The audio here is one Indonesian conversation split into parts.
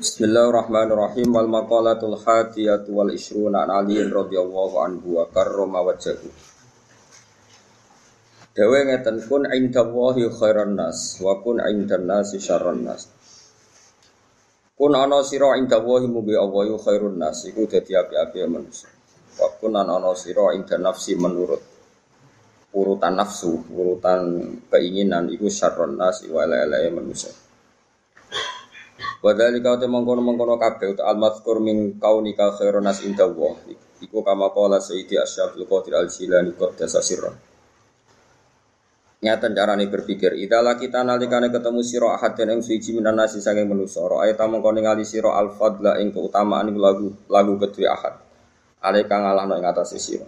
Bismillahirrahmanirrahim wal maqalatul hadiyatu wal isruna an Ali radhiyallahu anhu wa karrama wajhahu. Dewe ngeten kun indallahi khairan nas wa kun indan nasi syarran nas. Kun ana sira indallahi mubi Allah khairun nas iku dadi api-api manusia. Wa kun ana sira indan nafsi menurut urutan nafsu, urutan keinginan iku syarran nas wa la manusia. Wadali kau temong kono mengkono kabeh uta al-mazkur min kaunika khairun nas inda Allah. Iku kama qala Sayyidi Asy'abul Qadir Al-Jilani qad sirra. Nyata carane berpikir, idalah kita nalikane ketemu sira ahad dan ing suci minan nasi saking manusa, ayat mengko ningali sira al-fadla ing keutamaan lagu lagu kedua ahad. Alika ngalahno ing atase sira.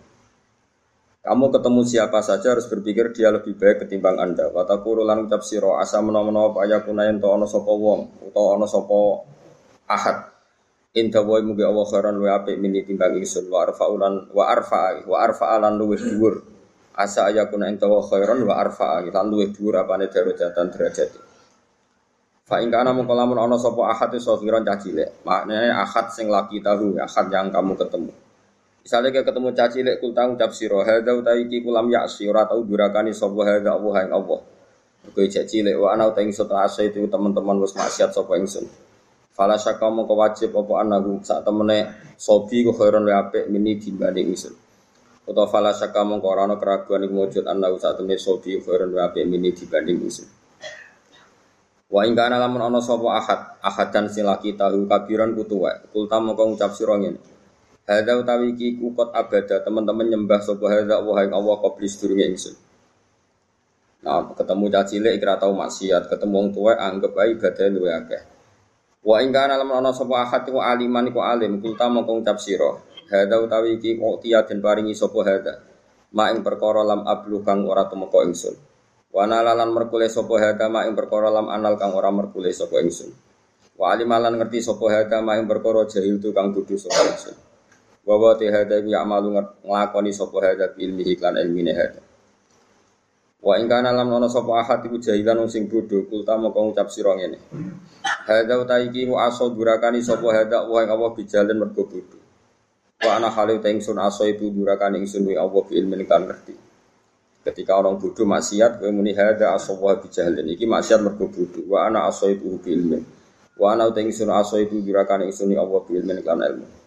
Kamu ketemu siapa saja harus berpikir dia lebih baik ketimbang Anda. Wataku lan ucap siro asa menawa apa ya kunayen to ana sapa wong utawa ana sapa ahad. Inta wa mugi Allah khairan wa apik mini timbang ingsun wa arfa'ulan wa arfa'a wa arfa'a lan luwih dhuwur. Asa ayakuna enta wa khairan wa arfa'a lan luwih dhuwur apane darajatan derajat. Fa ing kana mung lamun ana sapa ahad iso kira cah cilik. Maknane ahad sing laki tahu, ahad yang kamu ketemu. Misalnya kayak ketemu caci lek kul tang ucap siro, hadza utai ki kulam yaksi ora tau durakani sapa hadza Allah yang Allah. Kowe caci lek wa ana utai ingsun asa itu teman-teman wis maksiat sapa ingsun. Fala syaka mongko wajib apa anaku sak temene sobi ku khairon wa apik mini dibanding ingsun. Utawa fala syaka mongko ora keraguan iku wujud anaku sak temene sobi khairon wa apik mini dibanding ingsun. Wa ing kana lamun ana sapa ahad, ahad dan silaki tahu kabiran kutuwa. Kulta mongko ngucap ngene. Hadza utawi iki kukot abada teman-teman nyembah sapa hadza wa ing Allah qabli sedurunge ingsun. Nah, ketemu caci cilik kira tau maksiat, ketemu wong tuwa anggap ae ibadah luwe akeh. Wa ing kana lamun ana sapa ahad iku aliman iku alim, kulta mongko ngucap sira. Hadza utawi iki kok den paringi sapa hadza. Ma ing perkara lam ablu kang ora tumeka ingsun. Wa nalalan merkule sapa hadza ma ing perkara lam anal kang ora merkule sapa ingsun. Wa alimalan ngerti sapa hadza ma ing perkara jahil tu kang kudu sapa ingsun. Wa wa te hada ya amalu nglakoni sapa hada ilmi iklan ilmine hada wa ing kana lam ana sapa ahad iku jahilan sing bodho kulta moko ngucap sira ngene. Hada uta iki wa aso durakani sapa hada wa ing apa bijalen mergo bodho. Wa ana halu ta ingsun aso itu durakani ingsun wi apa bi ilmi kan ngerti. Ketika orang bodoh maksiat kowe muni hada aso wa bijalen. Iki maksiat mergo bodho. Wa ana aso itu bi ilmi wa ana ta ingsun aso itu durakani ingsun wi apa bi ilmi kan ilmu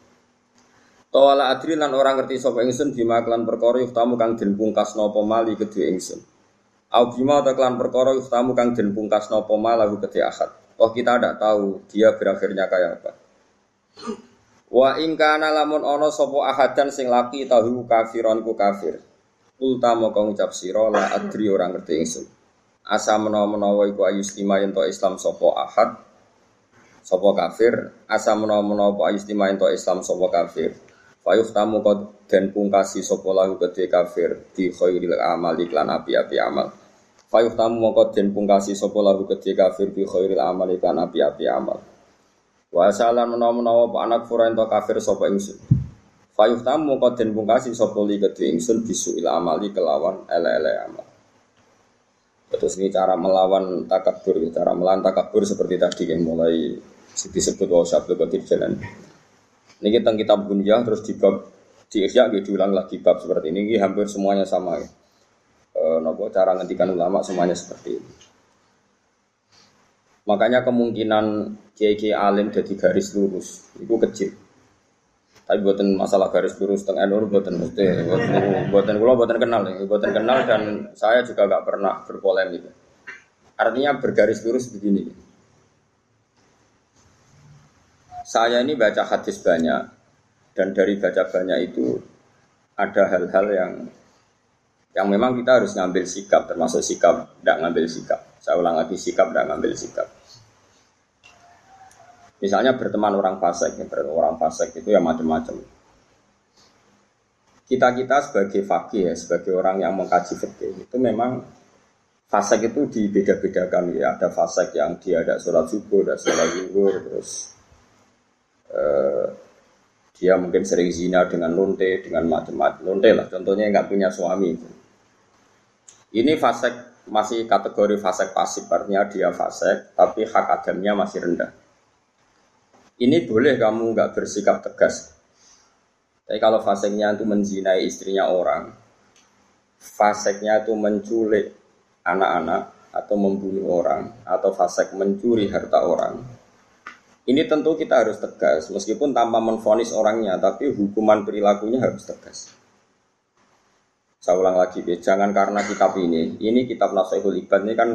Tawala adri lan orang ngerti sapa ingsun bima klan perkara yuftamu kang den pungkas napa mali kedue ingsun. Au bima ta klan perkara yuftamu kang den pungkas napa malahu kedue akad. Oh kita tidak tahu dia berakhirnya kayak apa. Wa ing kana lamun ana sapa ahadan sing laki tahu kafiron ku kafir. Ulta moko ngucap sira la adri orang ngerti ingsun. Asa menawa-menawa iku ayus lima yen Islam sapa ahad sapa kafir asa menawa-menawa ayus lima yen Islam sapa kafir Fayuh tamu kau dan pungkasi sopo lahu gede kafir di khairil amal iklan api-api amal. Fayuh tamu mongko den pungkasi sopo lahu gede kafir di khairil amal iklan api-api amal. Wa salan menawa-menawa pak anak fura ento kafir sopo ingsun. Fayuh tamu mongko den pungkasi sopo li gede ingsun bisu il amali kelawan ele-ele amal. Terus ini cara melawan takabur, cara melawan takabur seperti tadi yang mulai disebut wa syabdu jalan. Ini kita kitab Bunyah terus di bab di Ihya gitu diulang lagi bab seperti ini. ini hampir semuanya sama ya. E, nopo cara ngendikan ulama semuanya seperti ini. Makanya kemungkinan kiai alim jadi garis lurus itu kecil. Tapi buatan masalah garis lurus tengah nur buatan mesti buatan buatan kulo buatan kenal ya, buatan kenal dan saya juga gak pernah berpolemik. Artinya bergaris lurus begini. Saya ini baca hadis banyak dan dari baca banyak itu ada hal-hal yang yang memang kita harus ngambil sikap termasuk sikap tidak ngambil sikap. Saya ulang lagi sikap tidak ngambil sikap. Misalnya berteman orang fasik, orang fasik itu ya macam-macam. Kita kita sebagai fakih ya, sebagai orang yang mengkaji fikih itu memang fasik itu dibeda-bedakan ya. Ada fasik yang dia ada sholat subuh, ada sholat zuhur, terus Eh, dia mungkin sering zina dengan lonte, dengan macam-macam lonte lah. Contohnya nggak punya suami. Ini fasek masih kategori fasek pasif, artinya dia fasek, tapi hak adamnya masih rendah. Ini boleh kamu nggak bersikap tegas. Tapi kalau faseknya itu menzinai istrinya orang, faseknya itu menculik anak-anak atau membunuh orang, atau fasek mencuri harta orang, ini tentu kita harus tegas, meskipun tanpa menfonis orangnya, tapi hukuman perilakunya harus tegas. Saya ulang lagi, ya, jangan karena kitab ini, ini kitab Nasihul Ibad ini kan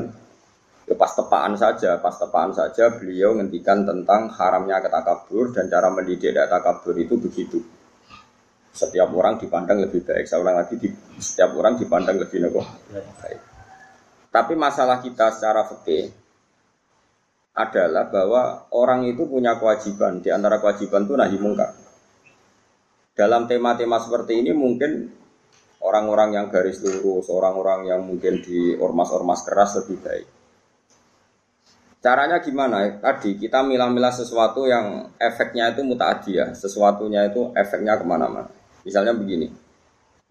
ya pas tepaan saja, pas tepaan saja beliau ngendikan tentang haramnya ketakabur dan cara mendidik takabur itu begitu. Setiap orang dipandang lebih baik. Saya ulang lagi, di, setiap orang dipandang lebih baik. Tapi masalah kita secara fikih adalah bahwa orang itu punya kewajiban. Di antara kewajiban itu nahi mungkar. Dalam tema-tema seperti ini mungkin orang-orang yang garis lurus, orang-orang yang mungkin di ormas-ormas keras lebih baik. Caranya gimana? Tadi kita milah-milah sesuatu yang efeknya itu mutaadiyah, sesuatunya itu efeknya ke mana-mana. Misalnya begini,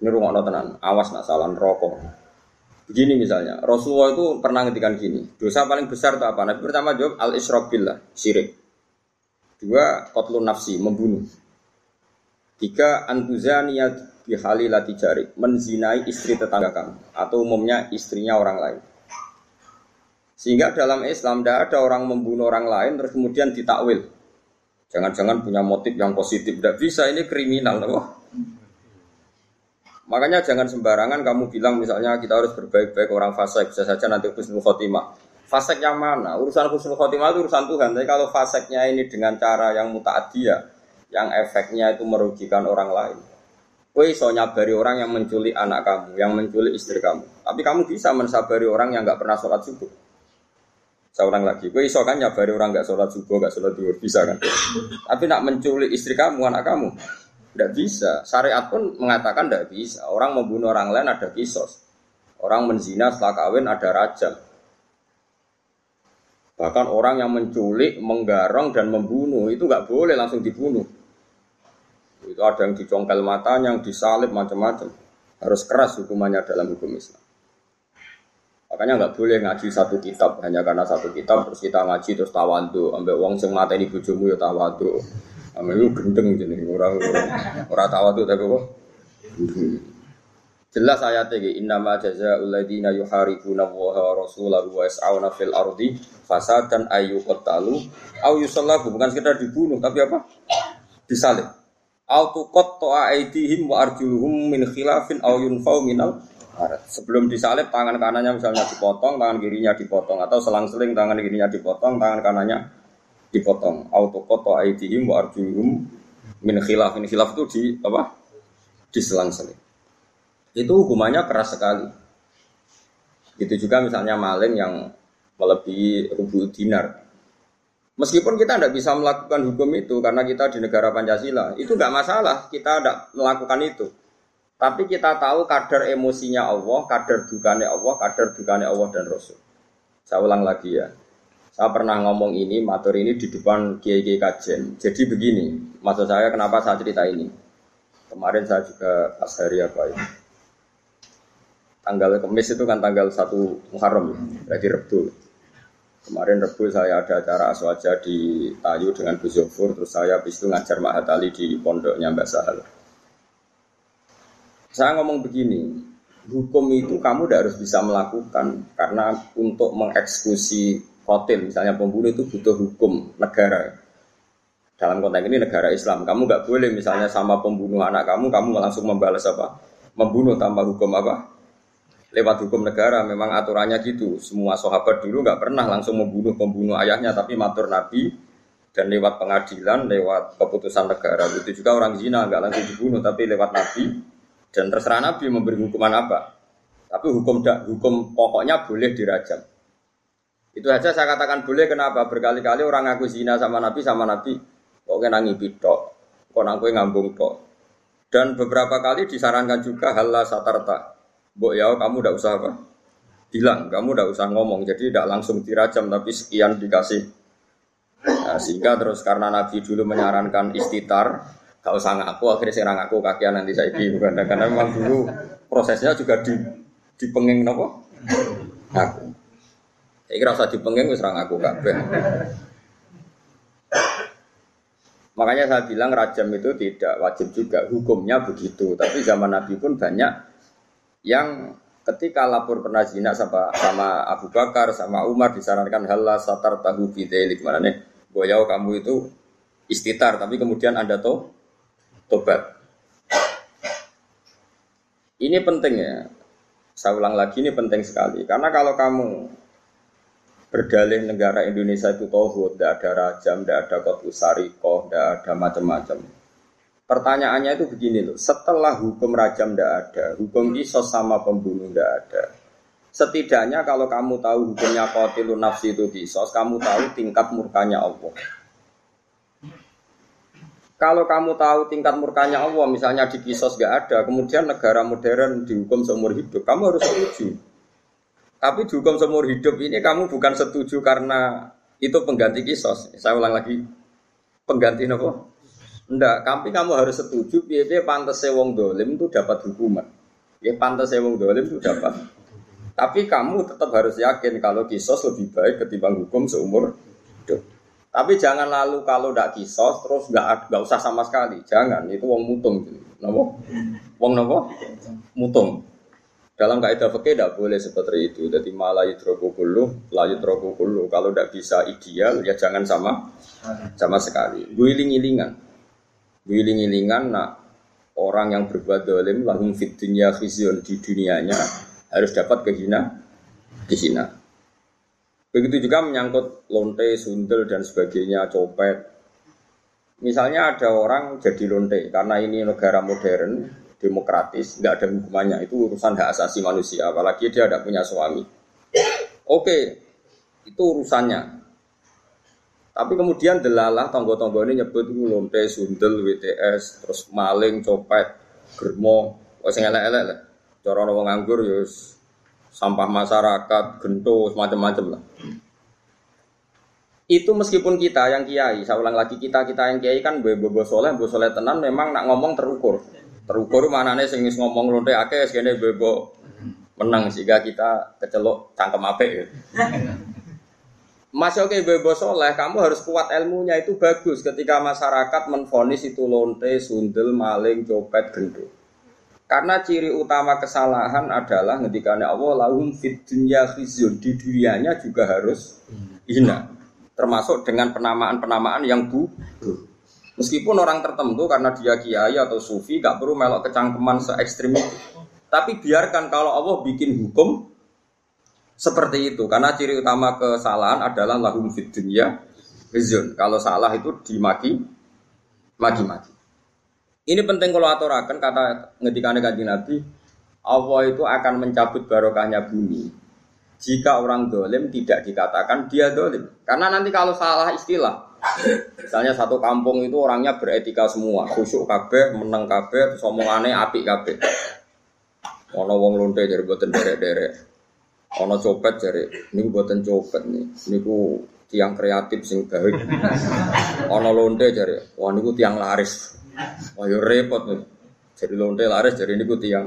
ini rumah tenan, awas nak salah rokok. Begini misalnya, Rasulullah itu pernah ngetikan gini, dosa paling besar itu apa? Nabi pertama jawab al isyrok billah, syirik. Dua, kotlun nafsi, membunuh. Tiga, antuzaniyat bihalilati jari, menzinai istri tetangga kamu atau umumnya istrinya orang lain. Sehingga dalam Islam tidak ada orang membunuh orang lain terus kemudian ditakwil. Jangan-jangan punya motif yang positif, tidak bisa ini kriminal. Loh. Makanya jangan sembarangan kamu bilang misalnya kita harus berbaik-baik orang fasik, bisa saja nanti husnul khotimah. Fasik yang mana? Urusan husnul khotimah itu urusan Tuhan. Tapi kalau fasiknya ini dengan cara yang muta'adiyah, yang efeknya itu merugikan orang lain. Kue iso nyabari orang yang menculik anak kamu, yang menculik istri kamu. Tapi kamu bisa mensabari orang yang nggak pernah sholat subuh. Seorang lagi, kue iso kan nyabari orang nggak sholat subuh, nggak sholat duhur, bisa kan? Tapi nak menculik istri kamu, anak kamu, tidak bisa. Syariat pun mengatakan tidak bisa. Orang membunuh orang lain ada kisos. Orang menzina setelah kawin ada raja. Bahkan orang yang menculik, menggarong dan membunuh itu nggak boleh langsung dibunuh. Itu ada yang dicongkel matanya, yang disalib macam-macam. Harus keras hukumannya dalam hukum Islam. Makanya nggak boleh ngaji satu kitab hanya karena satu kitab terus kita ngaji terus tawadu, ambil uang sing mata ini bujumu ya tawadu. Ame itu gendeng jadi orang orang tawa tuh tapi kok. Jelas ayatnya ini innama jazaa'ul ladzina yuharibuna wa rasulahu wa yas'auna fil ardi fasadan ayyuqtalu au yusallabu bukan sekedar dibunuh tapi apa? Disalib. Au tuqatta'a aydihim wa arjuluhum min khilafin au yunfau minal Sebelum disalib tangan kanannya misalnya dipotong, tangan kirinya dipotong atau selang-seling tangan kirinya dipotong, tangan kanannya dipotong. Auto koto aidihim wa arjuluhum min khilaf. Ini khilaf itu di apa? Diselang-seling itu hukumannya keras sekali. Itu juga misalnya maling yang melebihi rubu dinar. Meskipun kita tidak bisa melakukan hukum itu karena kita di negara Pancasila itu nggak masalah. Kita tidak melakukan itu. Tapi kita tahu kadar emosinya Allah kadar dukanya Allah kadar dukanya Allah dan Rasul. Saya ulang lagi ya saya pernah ngomong ini, matur ini di depan Kiai Kiai Kajen. Jadi begini, maksud saya kenapa saya cerita ini. Kemarin saya juga pas hari apa ini. Tanggal kemis itu kan tanggal 1 Muharram ya, berarti Rebu. Kemarin Rebu saya ada acara aswaja di Tayu dengan Gus Zofur, terus saya habis itu ngajar Mahat Ali di pondoknya Mbak Sahal. Saya ngomong begini, hukum itu kamu tidak harus bisa melakukan karena untuk mengeksekusi kotil misalnya pembunuh itu butuh hukum negara. Dalam konteks ini negara Islam. Kamu nggak boleh misalnya sama pembunuh anak kamu kamu langsung membalas apa? Membunuh tanpa hukum apa? Lewat hukum negara memang aturannya gitu. Semua sahabat dulu nggak pernah langsung membunuh pembunuh ayahnya tapi matur nabi. Dan lewat pengadilan lewat keputusan negara. Itu juga orang zina nggak langsung dibunuh tapi lewat nabi. Dan terserah nabi memberi hukuman apa. Tapi hukum hukum pokoknya boleh dirajam itu saja saya katakan boleh kenapa berkali-kali orang ngaku zina sama Nabi sama Nabi kok kena ngipi tok, kok nangkue ngambung tok. Dan beberapa kali disarankan juga halah satarta. Mbok ya kamu tidak usah apa? Bilang, kamu tidak usah ngomong. Jadi tidak langsung dirajam tapi sekian dikasih. Nah, sehingga terus karena Nabi dulu menyarankan istitar, gak usah ngaku akhirnya saya ngaku kakian nanti saya bukan karena memang dulu prosesnya juga di dipenging nopo ngaku saya kira usah dipenging wis aku kabeh. Makanya saya bilang rajam itu tidak wajib juga, hukumnya begitu. Tapi zaman Nabi pun banyak yang ketika lapor pernah zina sama, sama Abu Bakar, sama Umar disarankan halah satar tahu fidelik mana nih, boyau kamu itu istitar, tapi kemudian anda to tobat. Ini penting ya, saya ulang lagi ini penting sekali, karena kalau kamu berdalih negara Indonesia itu tohut, tidak ada rajam, tidak ada kot usariko, tidak ada macam-macam. Pertanyaannya itu begini loh, setelah hukum rajam tidak ada, hukum kisos sama pembunuh tidak ada. Setidaknya kalau kamu tahu hukumnya kotilu nafsi itu kisos, kamu tahu tingkat murkanya Allah. Kalau kamu tahu tingkat murkanya Allah, misalnya di kisos gak ada, kemudian negara modern dihukum seumur hidup, kamu harus setuju. Tapi dihukum seumur hidup ini kamu bukan setuju karena itu pengganti kisos. Saya ulang lagi, pengganti apa? Enggak, tapi kamu harus setuju biar biar pantas wong dolim itu dapat hukuman. Ya pantas wong dolim itu dapat. Tapi kamu tetap harus yakin kalau kisos lebih baik ketimbang hukum seumur hidup. Tapi jangan lalu kalau tidak kisos terus nggak nggak usah sama sekali. Jangan itu wong mutung. Nopo? Wong nopo? Mutung. Dalam kaidah fikih tidak boleh seperti itu. Jadi malah yutroku kulu, la yutroku kulu. Kalau tidak bisa ideal, ya jangan sama sama sekali. Guiling-gilingan. Guiling-gilingan, nah orang yang berbuat dolim, lahum fit khizyun di dunianya harus dapat kehina, dihina. Begitu juga menyangkut lonte, sundel dan sebagainya, copet. Misalnya ada orang jadi lonte karena ini negara modern, demokratis, nggak ada hukumannya. Itu urusan hak asasi manusia, apalagi dia tidak punya suami. Oke, itu urusannya. Tapi kemudian delalah tonggo-tonggo ini nyebut lompe, sundel, WTS, terus maling, copet, germo, wah sing elek-elek lah. Cara wong ya sampah masyarakat, gento, macam-macam lah. Itu meskipun kita yang kiai, saya ulang lagi kita kita yang kiai kan bobo soleh, bobo soleh tenan memang nak ngomong terukur. Terukur mana nih sing ngomong lonte akeh segini bebo menang sehingga kita kecelok cangkem ape. Ya. Mas oke bebo soleh, kamu harus kuat ilmunya itu bagus ketika masyarakat menfonis itu lonte, sundel, maling, copet, gendut. Karena ciri utama kesalahan adalah ketika Allah lahum fit dunya khizyun di dunianya juga harus hina. Termasuk dengan penamaan-penamaan yang bu Meskipun orang tertentu karena dia kiai atau sufi gak perlu melok kecangkeman se ekstrim itu. Tapi biarkan kalau Allah bikin hukum seperti itu karena ciri utama kesalahan adalah lahum fid dunya Kalau salah itu dimaki maki-maki. Ini penting kalau aturakan kata ngedikannya kanji Nabi Allah itu akan mencabut barokahnya bumi jika orang dolim tidak dikatakan dia dolim. Karena nanti kalau salah istilah, Misalnya satu kampung itu orangnya beretika semua, khusyuk kabeh, menang kabeh, terus omongannya api kabeh. Ono wong lonte jadi buatan derek-derek. Ono copet jadi, ini buatan copet nih. Ini ku tiang kreatif sing baik. Ono lonte jadi, wah ini ku tiang laris. Wah repot nih. Jadi lonte laris, jadi ini ku tiang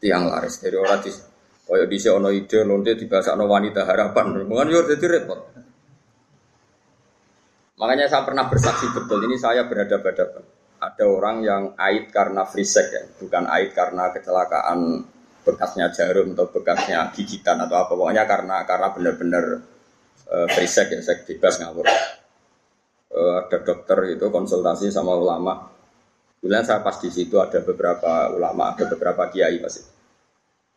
tiang laris. Jadi orang di, Kaya di ono ide lonte dibahas ono wanita harapan. Mungkin yo jadi repot. Makanya saya pernah bersaksi betul ini saya berhadapan-hadapan. Ada orang yang ait karena frisek ya, bukan ait karena kecelakaan bekasnya jarum atau bekasnya gigitan atau apa pokoknya karena karena benar-benar uh, frisek ya sek bebas ngawur. Uh, ada dokter itu konsultasi sama ulama. Kemudian saya pas di situ ada beberapa ulama, ada beberapa kiai pasti.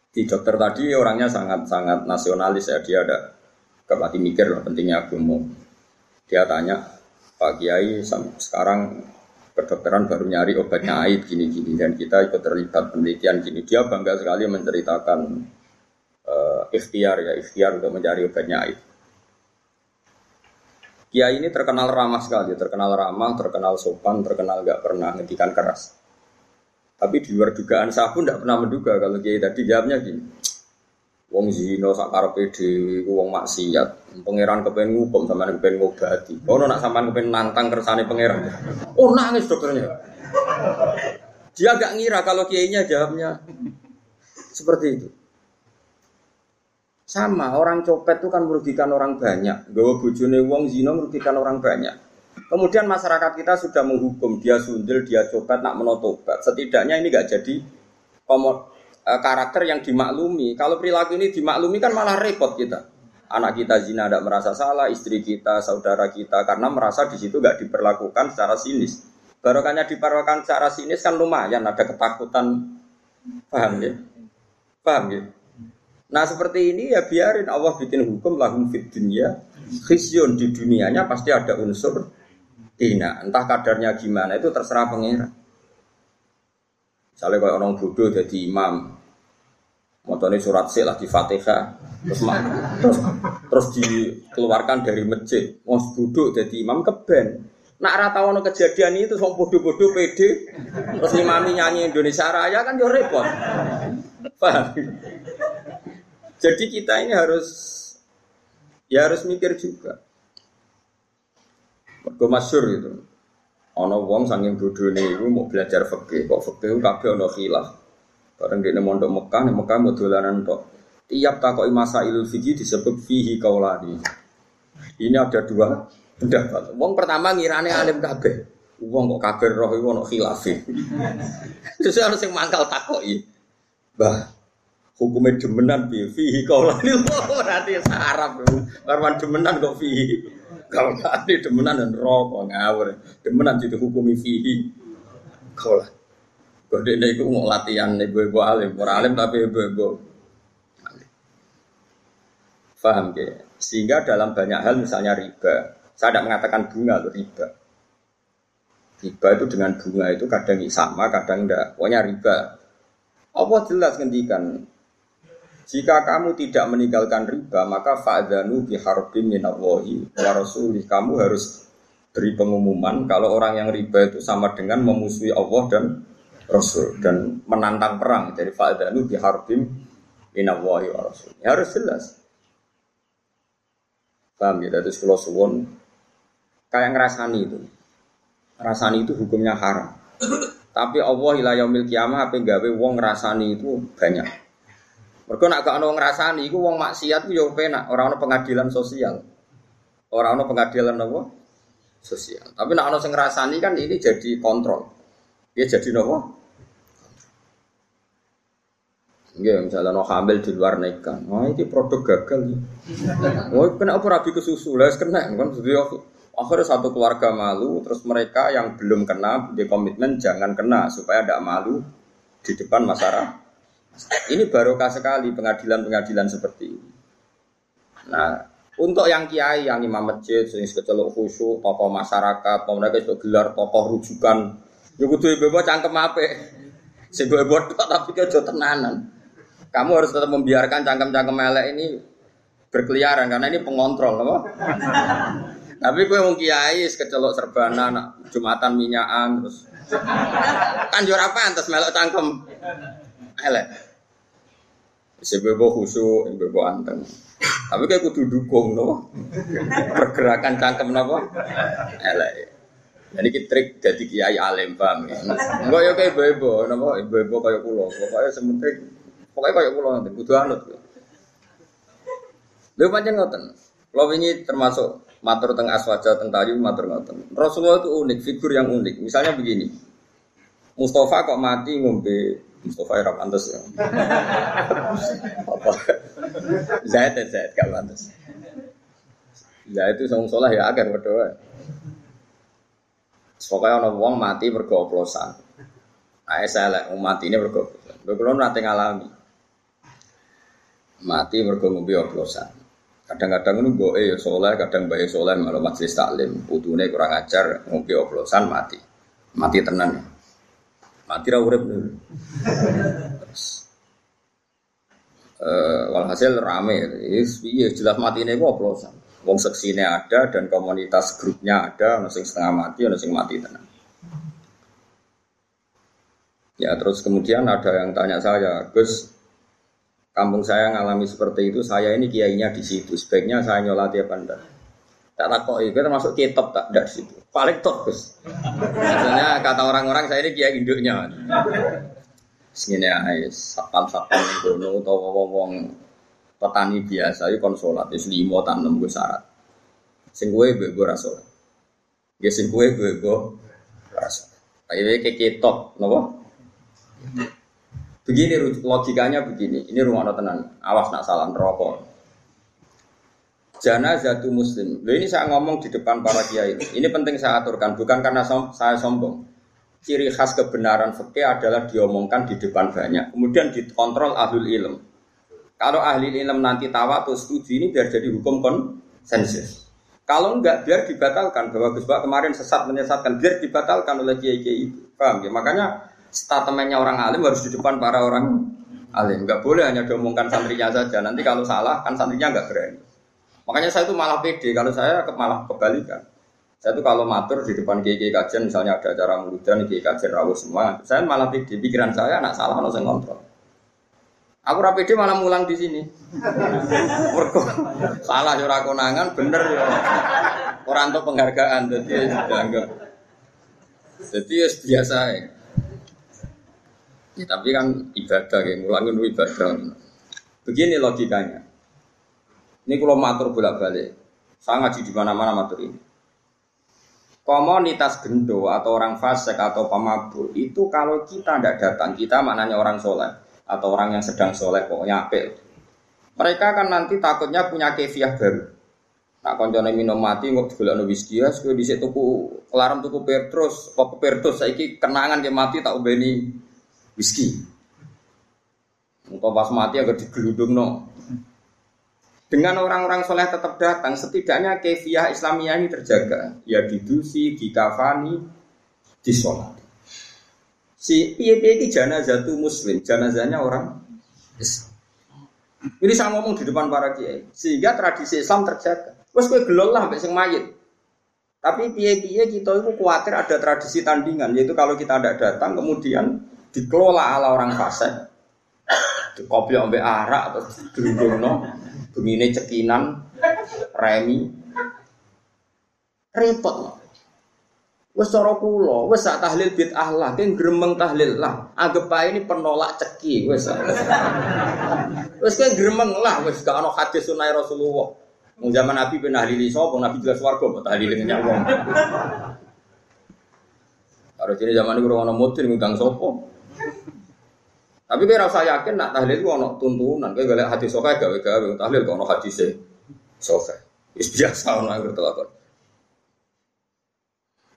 Di dokter tadi orangnya sangat sangat nasionalis ya dia ada kepati mikir loh pentingnya agama. Dia tanya, Pak Kiai sekarang kedokteran baru nyari obatnya aid gini-gini dan kita ikut terlibat penelitian gini. Dia bangga sekali menceritakan uh, ikhtiar ya ikhtiar untuk mencari obatnya aid. Kiai ini terkenal ramah sekali, terkenal ramah, terkenal sopan, terkenal gak pernah ngedikan keras. Tapi di luar dugaan saya pun tidak pernah menduga kalau Kiai tadi jawabnya gini. Wong zina sak karepe dhewe wong maksiat. Pangeran kepen ngukum sampean kepen ngobati. Ono nak sampean kepen nantang kersane pangeran. Oh nangis dokternya. Dia gak ngira kalau kiainya jawabnya seperti itu. Sama, orang copet itu kan merugikan orang banyak. Gawa bojone wong zina merugikan orang banyak. Kemudian masyarakat kita sudah menghukum dia sundel, dia coba nak menotobat. Setidaknya ini gak jadi komod, eh, karakter yang dimaklumi. Kalau perilaku ini dimaklumi kan malah repot kita. Anak kita zina tidak merasa salah, istri kita, saudara kita, karena merasa di situ gak diperlakukan secara sinis. Barokahnya diperlakukan secara sinis kan lumayan, ada ketakutan, paham ya? Paham ya? Nah seperti ini ya biarin Allah bikin hukum lahum fit dunia khizyun di dunianya pasti ada unsur hina. Entah kadarnya gimana itu terserah pengira. Misalnya kalau orang bodoh jadi imam, motornya surat sih lah di fatihah, terus, terus, terus dikeluarkan dari masjid, mau bodoh jadi imam keben. Nak rata ono kejadian itu sok bodoh-bodoh pede, terus imami nyanyi Indonesia Raya kan yo repot. Jadi kita ini harus ya harus mikir juga. Mergo masyhur itu. Ana wong saking bodhone iku mau belajar fikih, kok fikih kabeh ana khilaf. Bareng dene mondok Mekah, nek Mekah mau dolanan tok. Tiap takoki masailul fikih disebut fihi kaulani. Ini ada dua pendapat. Wong pertama ngirane alim kabeh. Wong kok kabeh roh iku ana khilaf. Terus harus sing mangkal takoki. Bah, hukumnya demenan bi fihi kaulani berarti sarap karwan demenan kok fihi kaulani demenan dan rokok ngawur. Demenan itu hukumi fihi. Kaulan kok dia itu mau latihan ibu-ibu alim. Ora alim tapi ibu-ibu paham ya sehingga dalam banyak hal misalnya riba. Saya tidak mengatakan bunga loh riba. Riba itu dengan bunga itu kadang sama kadang enggak pokoknya riba. Allah jelas ngendikan jika kamu tidak meninggalkan riba, maka fa'dhanu biharbim minallahi wa rasulih. Kamu harus beri pengumuman kalau orang yang riba itu sama dengan memusuhi Allah dan Rasul dan menantang perang. Jadi fa'dhanu biharbim minallahi wa rasulih. Ya, harus jelas. Paham ya? Dari sekolah suwon kayak ngerasani itu. Ngerasani itu hukumnya haram. Tapi Allah ila yaumil kiamah apa gawe wong ngerasani itu banyak. Mereka nak gak ono ngrasani iku wong maksiat ku yo penak, ora ono pengadilan sosial. Ora ono pengadilan apa? Sosial. Tapi nak ono sing ngrasani kan ini jadi kontrol. Ya jadi nopo? Iya, misalnya no hamil di luar nikah, wah ini produk gagal. Wah, kena apa rabi ke susu, lah kena kan. Akhirnya satu keluarga malu, terus mereka yang belum kena di komitmen jangan kena supaya tidak malu di depan masyarakat ini barokah sekali pengadilan-pengadilan seperti ini. Nah, untuk yang kiai, yang imam masjid, sering kecelok khusyuk, tokoh masyarakat, tokoh mereka itu gelar tokoh rujukan. Ya kudu ibu cangkem apa? Sing ibu tapi kau tenanan. Kamu harus tetap membiarkan cangkem-cangkem elek ini berkeliaran karena ini pengontrol, apa? Tapi gue mau kiai kecelok serbana, jumatan minyakan terus. Kan juara apa antas melok cangkem elek. Sebebo khusyuk, sebebo anteng. Tapi kayak kudu dukung no. Pergerakan cangkem nopo. Elek. Jadi kita trik jadi kiai alim paham ya. Enggak ya kayak ibu-ibu, nopo ibu-ibu kayak pulau. Pokoknya sementing, pokoknya kayak pulau nanti kudu anut. Lalu macam ngoten. Kalau ini termasuk matur teng aswaja teng tayu matur ngoten. Rasulullah itu unik, figur yang unik. Misalnya begini. Mustafa kok mati ngombe Mustafa ya pantas ya. Apa? Zaid dan Zaid gak pantas. Zaid itu sang sholah ya agar berdoa. Pokoknya orang wong mati bergoplosan. Nah, saya lah, mati ini bergoplosan. Beberapa nanti ngalami. Mati oplosan. Kadang-kadang itu gue ya soleh, kadang bayi soleh malah majelis taklim. Putune kurang ajar, ngombe oplosan mati. Mati tenan. Mati ra urip. Eh, walhasil rame. Iya jelas mati ini kok oplosan. Wong seksine ada dan komunitas grupnya ada, ono sing setengah mati, ono sing mati tenang. Ya terus kemudian ada yang tanya saya, Gus, kampung saya ngalami seperti itu, saya ini kiainya di situ, sebaiknya saya nyolati apa enggak? Tak takut itu termasuk kitab tak ada situ. Paling top Gus. Maksudnya kata orang-orang saya ini kiai induknya. Sini aja satpam-satpam yang kono atau wong petani biasa itu konsolat itu limo tanam gue syarat. Sing gue gue rasul. Ya sing kue gue gue rasa. Ayo keketok, nopo. Begini logikanya begini. Ini rumah tenan. Awas nak salah rokok. Jana jatuh muslim. Loh ini saya ngomong di depan para kiai. Ini penting saya aturkan, bukan karena som saya sombong. Ciri khas kebenaran fikih adalah diomongkan di depan banyak, kemudian dikontrol ahlul ilm. Kalau ahli ilm nanti tawa atau setuju ini biar jadi hukum konsensus. Kalau enggak biar dibatalkan bahwa Gus kemarin sesat menyesatkan biar dibatalkan oleh kiai kiai itu. Paham ya? Makanya statementnya orang alim harus di depan para orang alim. Enggak boleh hanya diomongkan santrinya saja. Nanti kalau salah kan santrinya enggak berani. Makanya saya itu malah pede, kalau saya malah kebalikan. Saya itu kalau matur di depan kiai kajian, misalnya ada acara murudan, kiai kajian rawuh semua, saya malah pede. Pikiran saya anak salah, harus saya kontrol. Aku rapi dia malah mulang di sini. Mergo salah ora konangan, bener ya. Orang untuk penghargaan, jadi ya enggak. Jadi ya biasa ya. ya. tapi kan ibadah ya, mulangin ibadah. Begini logikanya. Ini kalau matur bolak-balik. Saya ngaji di mana-mana matur ini. Komunitas gendo atau orang fasik atau pemabuk itu kalau kita tidak datang, kita maknanya orang soleh atau orang yang sedang soleh pokoknya apel. Mereka kan nanti takutnya punya kefiah baru. Tak koncone minum mati nggak digolekno whisky ya, di dhisik tuku kelarem tuku Petrus, apa Petrus saiki kenangan ke mati tak ubeni whisky. Engko pas mati agak digeludungno. Dengan orang-orang soleh tetap datang, setidaknya kefiah Islamiyah ini terjaga. Ya didusi, dikafani, disolat. Si piye-piye ini janazah itu muslim, janazahnya orang Islam. Ini saya ngomong di depan para kiai, sehingga tradisi Islam terjaga. Terus gue gelol lah sampai mayit. Tapi piye-piye kita itu khawatir ada tradisi tandingan, yaitu kalau kita tidak datang, kemudian dikelola ala orang fasik, dikopi sampai arak atau dirundung Begini cekinan, remi, repot. Wes cara kula, wes sak tahlil bid'ah lah, kan gremeng tahlil lah. Anggap ae ini penolak ceki, wes. wes kan gremeng lah, wes gak ono hadis sunah Rasulullah. Mau zaman Nabi ben nahlili sapa, Nabi jelas warga kok tahlilin nyawang. Kalau jadi zaman ini kurang ono ngundang sopo. Tapi kira rasa yakin nak tahlil itu ono tuntunan, kayak gak hati sokai gawe gawe tahlil kok ono hati se sokai. Is biasa ono yang bertelakon.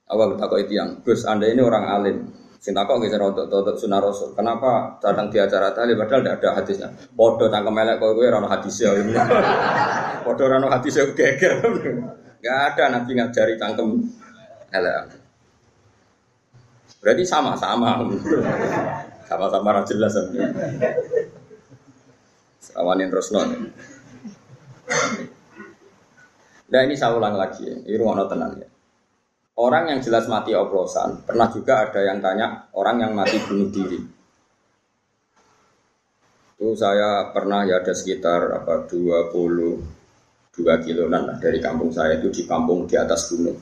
Awal takut itu yang Gus anda ini orang alim. Sinta kok nggak untuk untuk sunnah rasul. Kenapa datang di acara tahlil padahal tidak ada hadisnya. Podo tangkem melek kau gue rano hadisnya. Podo rano hadisnya geger. Gak ada nabi ngajari tangkem elek. Berarti sama-sama. Sama-sama ra jelas sampeyan. Sawanin Rosno. Nah ini saya ulang lagi ini rumah tenang ya. Orang yang jelas mati oplosan, pernah juga ada yang tanya orang yang mati bunuh diri. Itu saya pernah ya ada sekitar apa 22 kilonan dari kampung saya itu di kampung di atas gunung.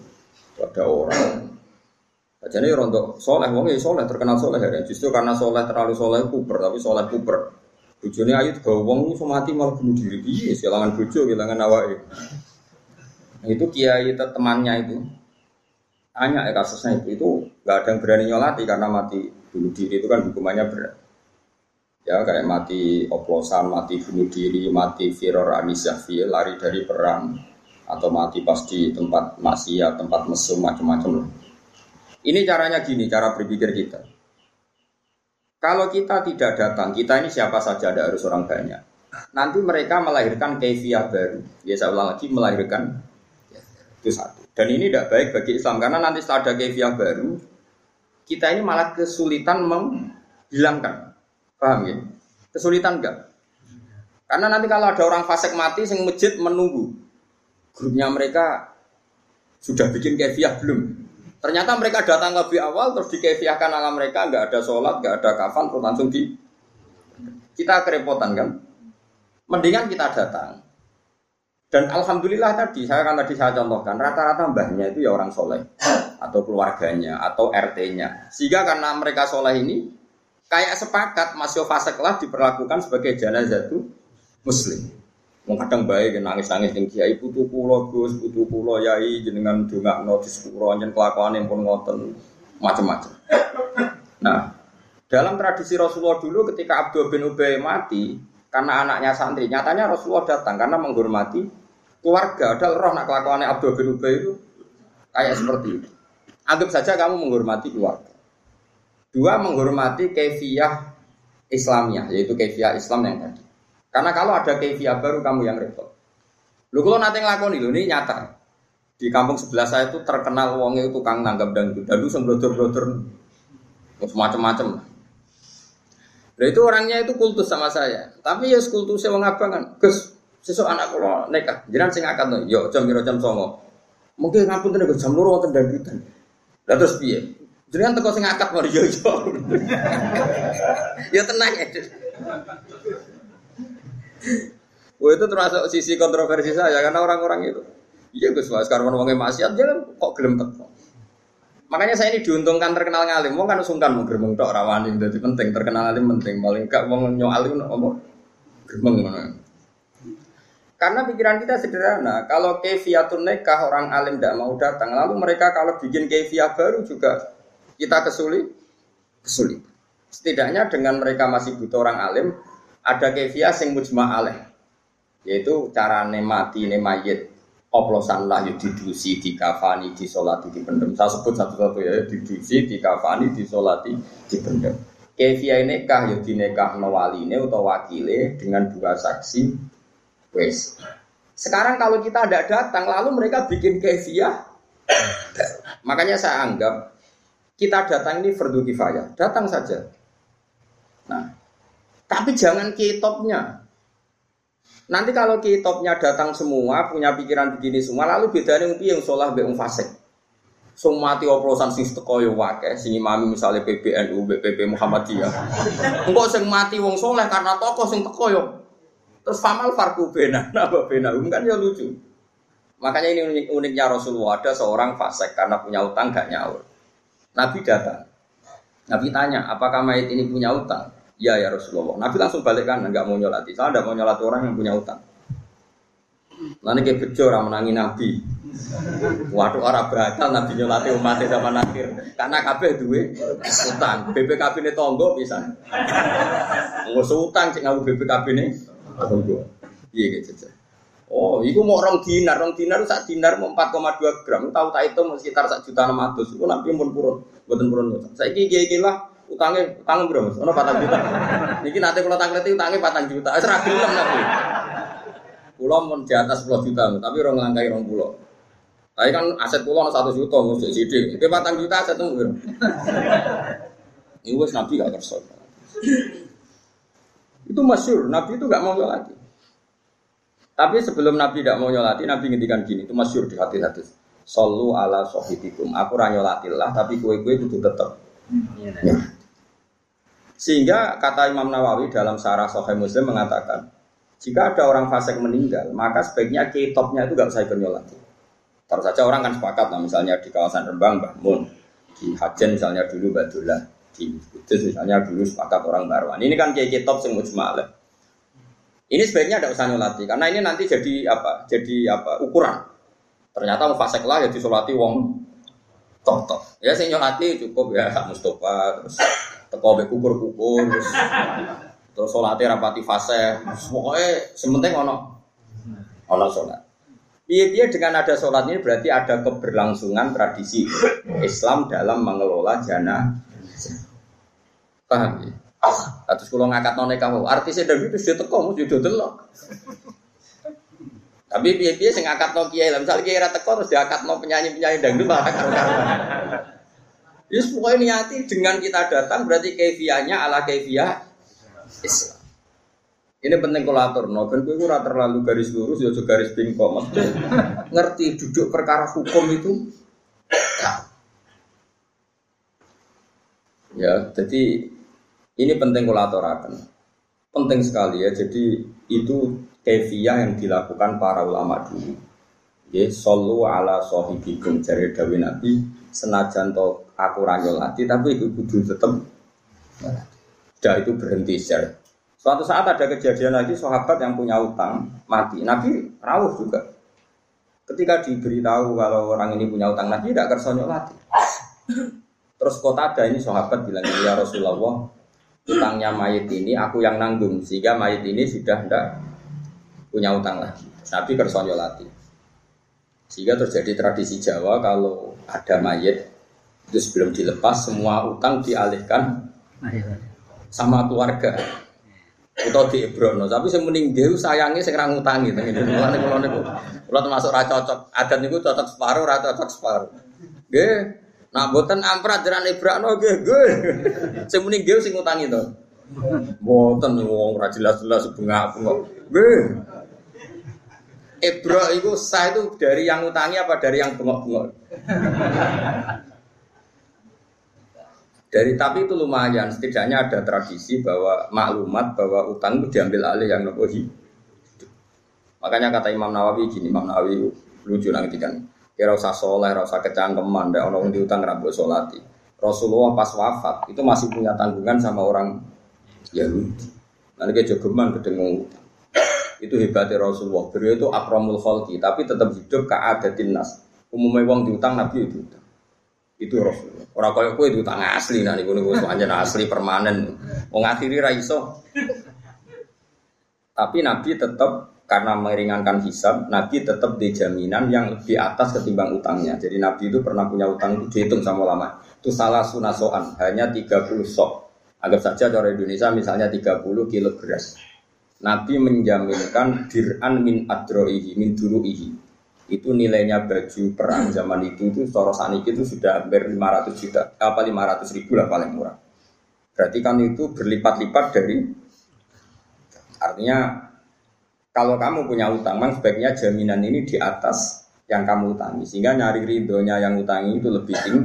Ada orang jadi rontok soleh, wong ya soleh terkenal soleh ya. Justru karena soleh terlalu soleh kuper, tapi soleh kuper. Bujone ayu digawa wong itu mati malah bunuh diri. Iya, kehilangan bujo, kehilangan awake. Nah, itu kiai temannya itu tanya ya kasusnya itu itu nggak ada yang berani nyolati karena mati bunuh diri itu kan hukumannya berat. Ya kayak mati oplosan, mati bunuh diri, mati firor anisafi, lari dari perang, atau mati pas di tempat maksiat, tempat mesum macam-macam ini caranya gini, cara berpikir kita. Kalau kita tidak datang, kita ini siapa saja, ada harus orang banyak. Nanti mereka melahirkan kefiah baru. Ya saya ulang lagi, melahirkan itu satu. Dan ini tidak baik bagi Islam karena nanti setelah ada kefiah baru, kita ini malah kesulitan menghilangkan. Paham ya? Kesulitan enggak? Karena nanti kalau ada orang fasik mati, sing masjid menunggu. Grupnya mereka sudah bikin kefiah belum? Ternyata mereka datang lebih awal terus dikefiahkan ala mereka nggak ada sholat, nggak ada kafan, terus langsung di kita kerepotan kan. Mendingan kita datang. Dan alhamdulillah tadi saya kan tadi saya contohkan rata-rata mbahnya itu ya orang soleh atau keluarganya atau RT-nya. Sehingga karena mereka soleh ini kayak sepakat masih fase kelas diperlakukan sebagai jenazah itu muslim. Wong kadang baik nangis-nangis ning kiai putu kula Gus, putu kula yai jenengan dongakno di sepuro nyen kelakuane pun ngoten macam-macam. Nah, dalam tradisi Rasulullah dulu ketika Abdul bin Ubay mati karena anaknya santri, nyatanya Rasulullah datang karena menghormati keluarga. Ada roh nak kelakuannya Abdul bin Ubay itu kayak seperti itu. Anggap saja kamu menghormati keluarga. Dua menghormati kefiah Islamnya, yaitu kefiah Islam yang tadi. Karena kalau ada kefiah baru kamu yang repot. Lu kalau nanti ngelakoni lu ini nyata. Di kampung sebelah saya itu terkenal wongnya itu tukang nanggap dangdut. Dangdut sembrotor-brotor macam-macam. Nah itu orangnya itu kultus sama saya. Tapi ya kultusnya wong kan. Gus, sesuk anak kula nikah. Jiran sing akad no. Yo jam jam 09.00. Mungkin ngapun tenan jam 2 wonten dangdutan. Lah terus piye? Jenengan teko sing akad mari yo yo. Ya tenang ya. Oh itu termasuk sisi kontroversi saya karena orang-orang itu. Iya Gus Mas, karena wongnya maksiat jangan kok gelem. Makanya saya ini diuntungkan terkenal ngalim. Mau kan sungkan mau gerbang tok rawani jadi penting terkenal ngalim penting. Paling gak mau nyoal itu apa gerbang Karena pikiran kita sederhana. Kalau kefiatun nekah orang alim tidak mau datang, lalu mereka kalau bikin kefiah baru juga kita kesulit, kesulit. Setidaknya dengan mereka masih butuh orang alim, ada kefiah sing mujma alaih yaitu cara mati ne mayit. Oplosan lah ya didusi di kafani di pendem saya sebut satu-satu ya didusi di kafani di pendem kevia kah ya dinekah ini atau wakile dengan dua saksi? Wes. Sekarang kalau kita tidak datang lalu mereka bikin kevia makanya saya anggap kita datang ini fardu kifayah. Datang saja tapi jangan kitopnya Nanti kalau kitopnya datang semua, punya pikiran begini semua, lalu bedanya yang yang sholah be fasik. Semua mati oplosan sing teko yo wakeh, sing imami misalnya PBNU, BPP Muhammadiyah. Engkau sing mati wong soleh karena tokoh sing teko yo. Terus famal farku bena, napa bena, kan ya lucu. Makanya ini unik uniknya Rasulullah ada seorang fasik karena punya utang gak nyaur. Nabi datang. Nabi tanya, apakah mayat ini punya utang? Ya ya Rasulullah. Nabi langsung balik kan, nggak mau nyolati. Saya tidak mau nyolati orang yang punya utang. Lalu kayak bejo orang menangi Nabi. Waduh orang batal Nabi nyolati umat sama nakir. Karena kabeh duwe utang. BPKB ini tonggo bisa. Nggak utang cek ngaku BPKB ini tonggo. Iya gitu. Oh, itu mau orang dinar, orang dinar saat dinar mau 4,2 gram. Tahu tak itu sekitar satu juta enam ratus. Itu nanti pun purun, buatan purun. Saya kira kira utangnya utang berapa? Ono patang juta. Niki nanti kalau tanglet utangnya patang juta. Serah gelem nanti. Pulau mau di atas 10 juta, tapi orang langkai orang pulau. Tapi kan aset pulau satu juta, mesti sidik. Itu patang juta aset tuh. Ini wes nabi gak kerso. Itu masyur, nabi itu gak mau nyolati. Tapi sebelum nabi tidak mau nyolati, nabi ngendikan gini, itu masyur di hati-hati. Sallu ala sohibikum. Aku ranyolatillah, tapi kue-kue itu tetap. Ya. Sehingga kata Imam Nawawi dalam Sarah Sahih Muslim mengatakan, jika ada orang fasik meninggal, maka sebaiknya kitopnya itu gak usah ikut nyolati. Terus saja orang kan sepakat, nah, misalnya di kawasan Rembang, Bahmun, di Hajen misalnya dulu Badullah, di Kudus misalnya dulu sepakat orang Barwan. Ini kan kayak kitop semua. Ini sebaiknya tidak usah nyolati, karena ini nanti jadi apa? Jadi apa? Ukuran. Ternyata fasik lah ya disolati wong tok tok. Ya sing nyolati cukup ya Mustafa terus teko be kukur-kukur terus terus salate rapati fase. Pokoke sementing ono ono salat. Piye-piye dengan ada sholat ini berarti ada keberlangsungan tradisi Islam dalam mengelola jana. Paham ya? Terus kalau ngangkat none kamu, artisnya dari itu sudah teko, mesti sudah delok. Tapi piye-piye sing ngangkat no kiai misalnya kiai teko terus diangkat no penyanyi-penyanyi dangdut malah karuan. Yes, pokoknya niati dengan kita datang berarti kefiahnya ala kefiah Islam. Ini penting kolator, no, gue kurang terlalu garis lurus, ya garis bingkong. Ngerti duduk perkara hukum itu, ya. jadi ini penting akan penting sekali ya. Jadi itu kefiah yang dilakukan para ulama dulu. Ya, solu ala sohibikum jari dawi nabi senajan to aku ranyolati tapi itu kudu tetep sudah itu berhenti share Suatu saat ada kejadian lagi sahabat yang punya utang mati. Nabi rawuh juga. Ketika diberitahu kalau orang ini punya utang Nabi tidak kersa nyolati. Terus kota ada ini sahabat bilang ya Rasulullah utangnya mayit ini aku yang nanggung sehingga mayit ini sudah tidak punya utang lagi. Nabi kersa nyolati. Sehingga terjadi tradisi Jawa kalau ada mayit itu sebelum dilepas semua utang dialihkan sama keluarga atau di Ibrono. Tapi saya mending dia sayangnya saya ngutangi. Mulane kula niku kula termasuk ra cocok. Adat niku cocok separuh, ra cocok separuh. Nggih. Nah, boten amprat jaran Ibrono nggih, nggih. Sing mending dia sing ngutangi to. Boten wong ra jelas-jelas bengak-bengok. Nggih. Ibro itu sah itu dari yang ngutangi apa dari yang bengok-bengok? Dari tapi itu lumayan, setidaknya ada tradisi bahwa maklumat bahwa utang itu diambil alih yang nopo Makanya kata Imam Nawawi gini, Imam Nawawi lucu nanti kan. Kira usah soleh, usah kecangkeman, deh orang di utang rabu solati. Rasulullah pas wafat itu masih punya tanggungan sama orang Yahudi. Nanti kayak jogeman kedengung Itu hebatnya Rasulullah. Beliau itu akramul kholki, tapi tetap hidup keadatin nas. Umumnya uang diutang Nabi itu utang. Itu Rasulullah. Orang kaya kue itu utang asli nah niku niku anjen asli permanen. Wong akhiri ra iso. Tapi Nabi tetap karena meringankan hisab, Nabi tetap di jaminan yang lebih atas ketimbang utangnya. Jadi Nabi itu pernah punya utang itu dihitung sama lama. Itu salah sunasoan, hanya 30 sok. Anggap saja cara Indonesia misalnya 30 kilo beras. Nabi menjaminkan dir'an min adroihi, min duru'ihi itu nilainya baju perang zaman itu itu Soro Saniki itu sudah hampir 500 juta apa 500 ribu lah paling murah. Berarti kan itu berlipat-lipat dari artinya kalau kamu punya utang memang sebaiknya jaminan ini di atas yang kamu utangi. Sehingga nyari ridhonya yang utangi itu lebih tinggi.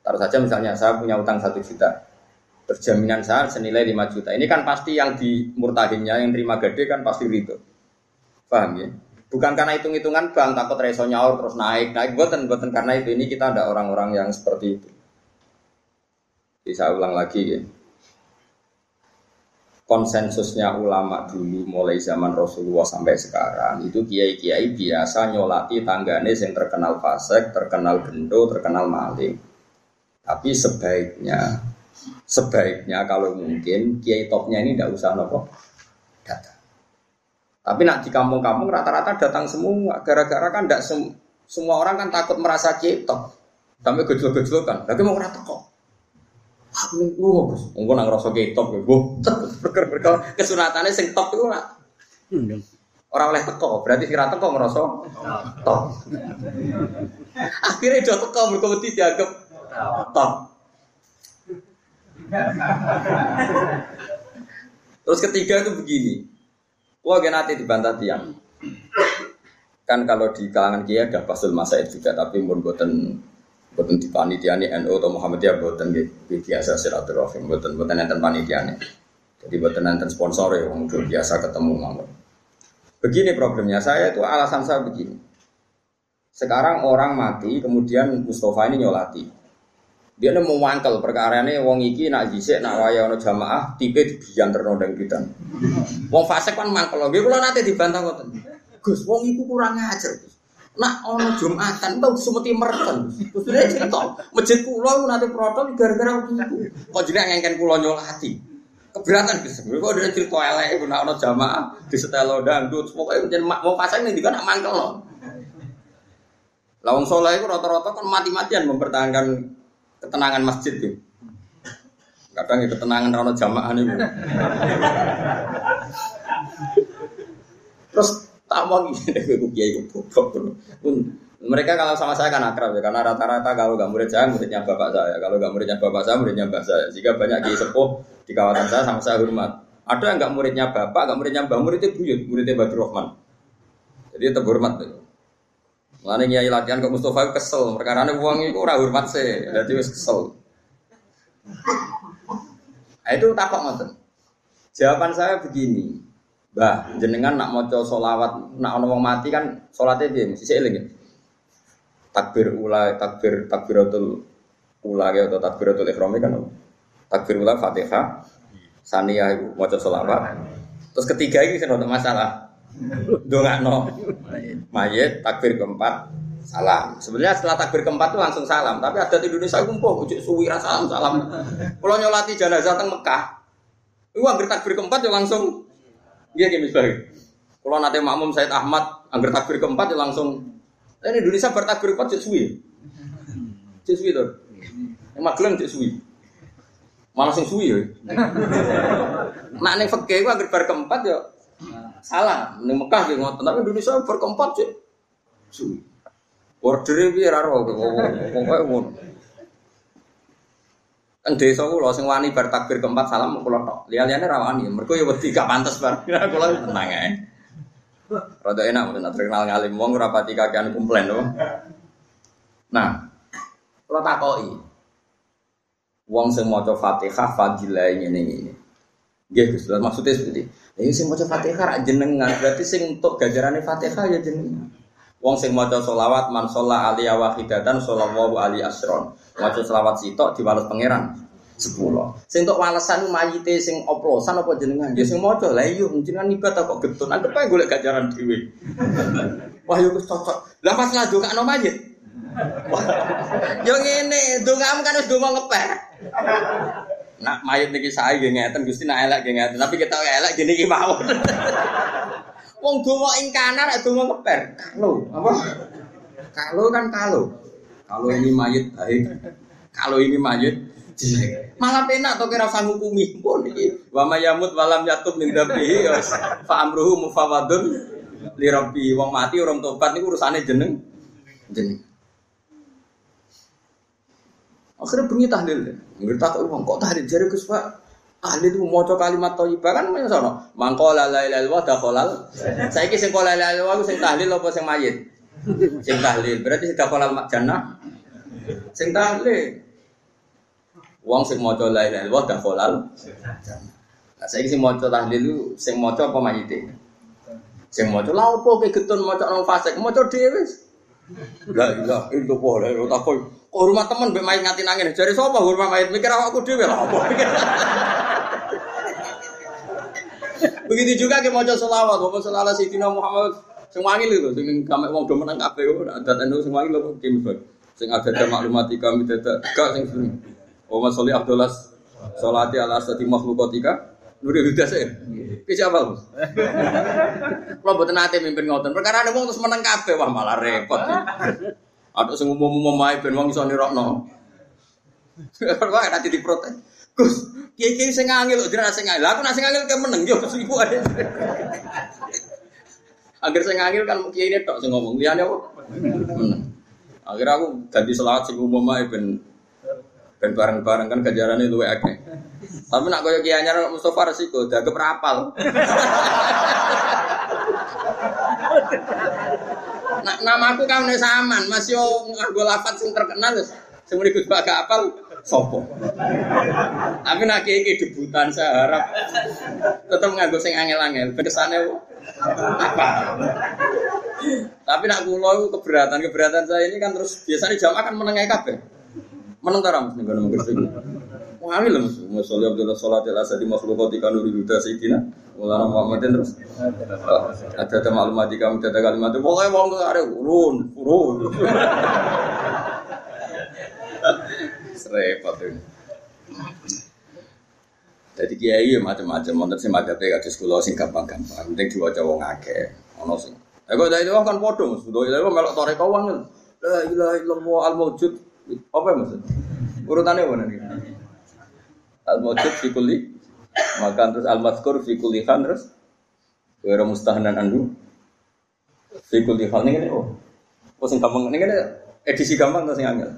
Taruh saja misalnya saya punya utang satu juta. Berjaminan saya senilai 5 juta. Ini kan pasti yang di murtahinnya yang terima gede kan pasti ridho. Paham ya Bukan karena hitung-hitungan bang takut reso nyaur terus naik naik buatan buatan karena itu ini kita ada orang-orang yang seperti itu. Bisa ulang lagi ya. Konsensusnya ulama dulu mulai zaman Rasulullah sampai sekarang itu kiai-kiai biasa nyolati tanggane yang terkenal fasek, terkenal gendo, terkenal maling. Tapi sebaiknya sebaiknya kalau mungkin kiai topnya ini tidak usah nopo datang. Tapi nak di kampung-kampung rata-rata datang semua. Gara-gara kan tidak sem semua orang kan takut merasa cetok. Sampai gejol-gejol kan. Tapi mau rata kok. Aku lu Gus. Engko nang rasa ketok ya, gue. Perkara kesunatannya sing top itu lah. Orang oleh teko, berarti kira teko ngerasa top. Akhirnya udah teko mereka wedi dianggap top. Terus ketiga itu begini, Wah, nanti dibantah tiang. Kan kalau di kalangan kia ada pasul masa juga, tapi pun buatan buatan di panitia ini NU atau Muhammadiyah buatan biasa silaturahim, buatan buatan enten panitia ini. Jadi buatan enten sponsor ya, udah biasa ketemu ngomong. Begini problemnya saya itu alasan saya begini. Sekarang orang mati, kemudian Mustafa ini nyolati. Dia mau wangkel perkara ini wong iki nak jisik nak waya ono jamaah tipe dibiyan terno dan kita. Wong fase kan mangkel lagi kalau nanti dibantah kok. Gus wong iku kurang ajar. Nak ono Jumatan tau sumeti merken. Terus dia cerita, masjid kula nanti protol gara-gara iku. Kok jenenge ngengken kula nyolati. Keberatan Gus. Kok dia cerita elek nak ono jamaah di setelo dangdut. Pokoke jeneng mau fase ning nak mangkel loh. Lawang soleh itu rata-rata kan mati-matian mempertahankan ketenangan masjid tuh. Kadang ya ketenangan rano jamaah nih. Terus tak mau gini gue kiai Mereka kalau sama saya kan akrab ya, karena rata-rata kalau gak murid saya, muridnya bapak saya. Kalau gak muridnya bapak saya, muridnya bapak saya. Jika banyak kiai sepuh di kawasan saya, sama saya hormat. Ada yang gak muridnya bapak, gak muridnya mbak, muridnya buyut, muridnya Badru Rahman. Jadi tetap hormat. Mulane nyai latihan ke Mustafa kesel, perkara uang itu ora hormat sih, jadi kesel. Nah, itu takut ngoten. Jawaban saya begini, Bah, jenengan nak mau solawat, nak wong mati kan solatnya dia mesti eling ya. Takbir ula, takbir takbiratul ula ya atau takbiratul ihram kan. Takbir ula Fatihah, Sania iku maca selawat. Terus ketiga ini untuk masalah. Dongakno mayit takbir keempat salam. Sebenarnya setelah takbir keempat itu langsung salam, tapi ada di Indonesia mpoh ujuk suwi salam salam. Kalau nyolati jenazah teng Mekah, itu angger takbir keempat ya langsung iya gini misalnya. Kalau nanti makmum Said Ahmad angger takbir keempat ya langsung ini Indonesia bertakbir keempat cek suwi. Cek suwi tuh. Yang magelang cek suwi. Malah sing suwi ya. Nak ning fikih ku angger bar keempat ya salah. Ning Mekah nggih ngoten, tapi Indonesia keempat cek suwi. Order piye ra ro pokoke. Kan desa kula sing wani bar takbir keempat salam kula tok. Liya-liyane ra wani. Mergo ya wedi gak pantes bar. Kula tenang ae. Rada enak mboten terkenal ngalim wong ora pati kakean komplain lho. Nah, kula takoki. Wong sing maca Fatihah fadilah ngene iki. Nggih Gus, maksudnya seperti ini. sing maca Fatihah rak jenengan, berarti sing untuk gajarane Fatihah ya jenengan. Wong sing maca selawat man sholla alaiya wahidatan sallallahu alaihi asron. Maca selawat sitok diwales pangeran 10. Sing untuk walesan mayite sing oplosan apa jenengan? Ya sing maca lah iya jenengan ibadah kok getun. Anggap ae golek gajaran dhewe. Wah yo wis cocok. Lah pas ngadongakno mayit. Yo ngene, dongamu kan wis donga ngeper. Nak mayit niki sae nggih ngeten Gusti nak elek nggih ngeten, tapi kita gini iki mawon. Wong donga ing kanan donga ngeper. Kalau apa? Kalau kan kalau. Kalau ini mayit baik. Kalau ini mayit Malah penak to kira usah ngukumi pun iki. Wa mayamut walam yatub min dzabihi ya fa amruhu mufawadun li rabbi. Wong mati orang tobat niku urusane jeneng jeneng. Akhirnya bengi tahlil. Ngerti tak wong kok tahlil jare Gus ahli itu mau kalimat thayyibah kan mana sono. Mangkola la ilaha illallah. Saiki sing kola la ilaha sing tahlil apa sing mayit? Sing tahlil. Berarti sing dakhalal jannah. Sing tahlil. Wong sing maca la ilaha illallah dakhalal. Nah saiki sing maca tahlil itu sing maca apa mayit? Sing maca la opo ke getun maca fasik, maca dhewe. La ilaha illallah, la takoi. Oh, rumah teman mbek mayit nganti nangis. Jare sapa rumah mayit? Mikir awakku dhewe. Lah apa. Begitu juga kita mau selawat, mau selawat Sayyidina Muhammad? Sing wangi lho sing kamek wong do menang kabeh. Ada tendo sing wangi lho kim sing ada maklumat kami tidak gak sing Oh Mas Soli Abdullah Salati ala asati makhlukatika Nuri Huda saya Ki siapa Gus? Kalau buat nanti mimpin ngoten. Perkara ada wong terus menang kabeh Wah malah repot Ada sing umum-umum main ben wong iso nirokno Kok nanti diprotes Gus, kiai-kiai sing ngangil lho, dira sing ngangil. Aku nak sing ngangil ke meneng yo iku ada. Agar sing ngangil kan kiai ini tok sing ngomong, liyane apa? Akhirnya aku ganti selawat sing umum ae ben ben bareng-bareng kan ganjarane luwe akeh. Tapi nak koyo kiai anyar Mustofa resiko dagem rapal. Nak namaku kan saman, Mas yo nganggo lafat sing terkenal wis. Sing Gus gak apal sopo. Tapi nak iki debutan saya harap tetap nganggo sing angel-angel. Kesane apa? Tapi nak kula itu keberatan keberatan saya ini kan terus biasanya jamaah kan menengah kabeh. Meneng ta ram ning ngono Lho Mas Musolli Abdullah Salat al Asadi makhlukati kanu huda sayyidina Mulana Muhammadin terus ada ada maklumat di kamu ada kalimat pokoknya wong ada urun urun repot ini. Jadi kiai ya macam-macam, wonten sing madhabe kados kula sing gampang-gampang, penting diwaca wong akeh. Ana sing. Lah kok dari kan padha Mas, do itu melok toreko wong. La ilaha illallah al maujud. Apa maksud? Urutane mana nih? Al maujud fi kulli maka terus al mazkur fi kulli khan terus wa mustahnan andu fi kulli khan ini oh. Oh sing gampang ini edisi gampang atau sing angel?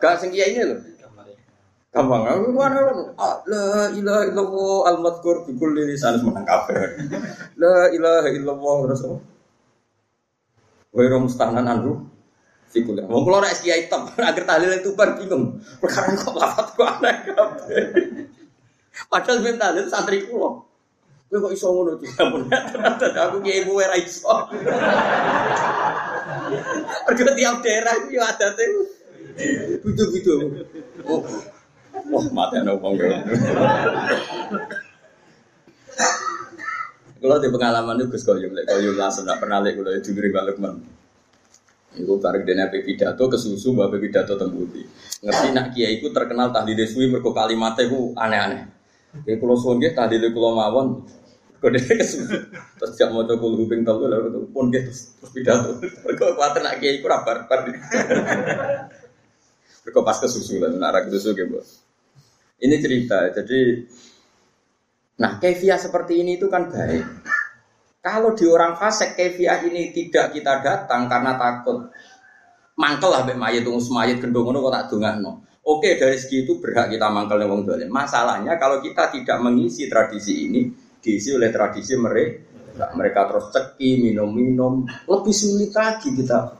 Gak sing kiai ini loh. Gampang. Aku mana la ilaha illallah al madkur bi kulli lisan menang kabeh. La ilaha illallah rasul. Wa mustahnan anhu fi kulli. Wong kula nek kiai top agar tahlil itu bar bingung. Perkara kok lafat kok aneh. Padahal ben tahlil santri kula. Kowe kok iso ngono tuh? Aku kiai mu ora iso. Mergo tiap daerah iki adate butuh-butuh. Oh. Wah, mati ana wong Kalau di pengalaman itu Gus Koyum, lek Koyum langsung tidak pernah lek kalau itu beri balik. Iku bareng dene ape pidato kesusu mbak pidato tembuti. Ngerti nak kiai iku terkenal tahlil suwi mergo kalimatnya ku aneh-aneh. Kayak kulo suwun nggih tahlil kulo mawon kode kesusu. Terus gak mau kul huping telu lha pun nggih terus pidato. Mergo kuwatir nak kiai iku ra barbar. Mergo pas kesusu lah nak ra kesusu nggih, Ini cerita. Jadi Nah, kefiah seperti ini itu kan baik. Kalau di orang fasik kefiah ini tidak kita datang karena takut mangkel lah mayit tunggu semayit gendong kok tak no. Oke dari segi itu berhak kita mangkel wong dolim. Masalahnya kalau kita tidak mengisi tradisi ini diisi oleh tradisi mereka mereka terus ceki minum-minum lebih sulit lagi kita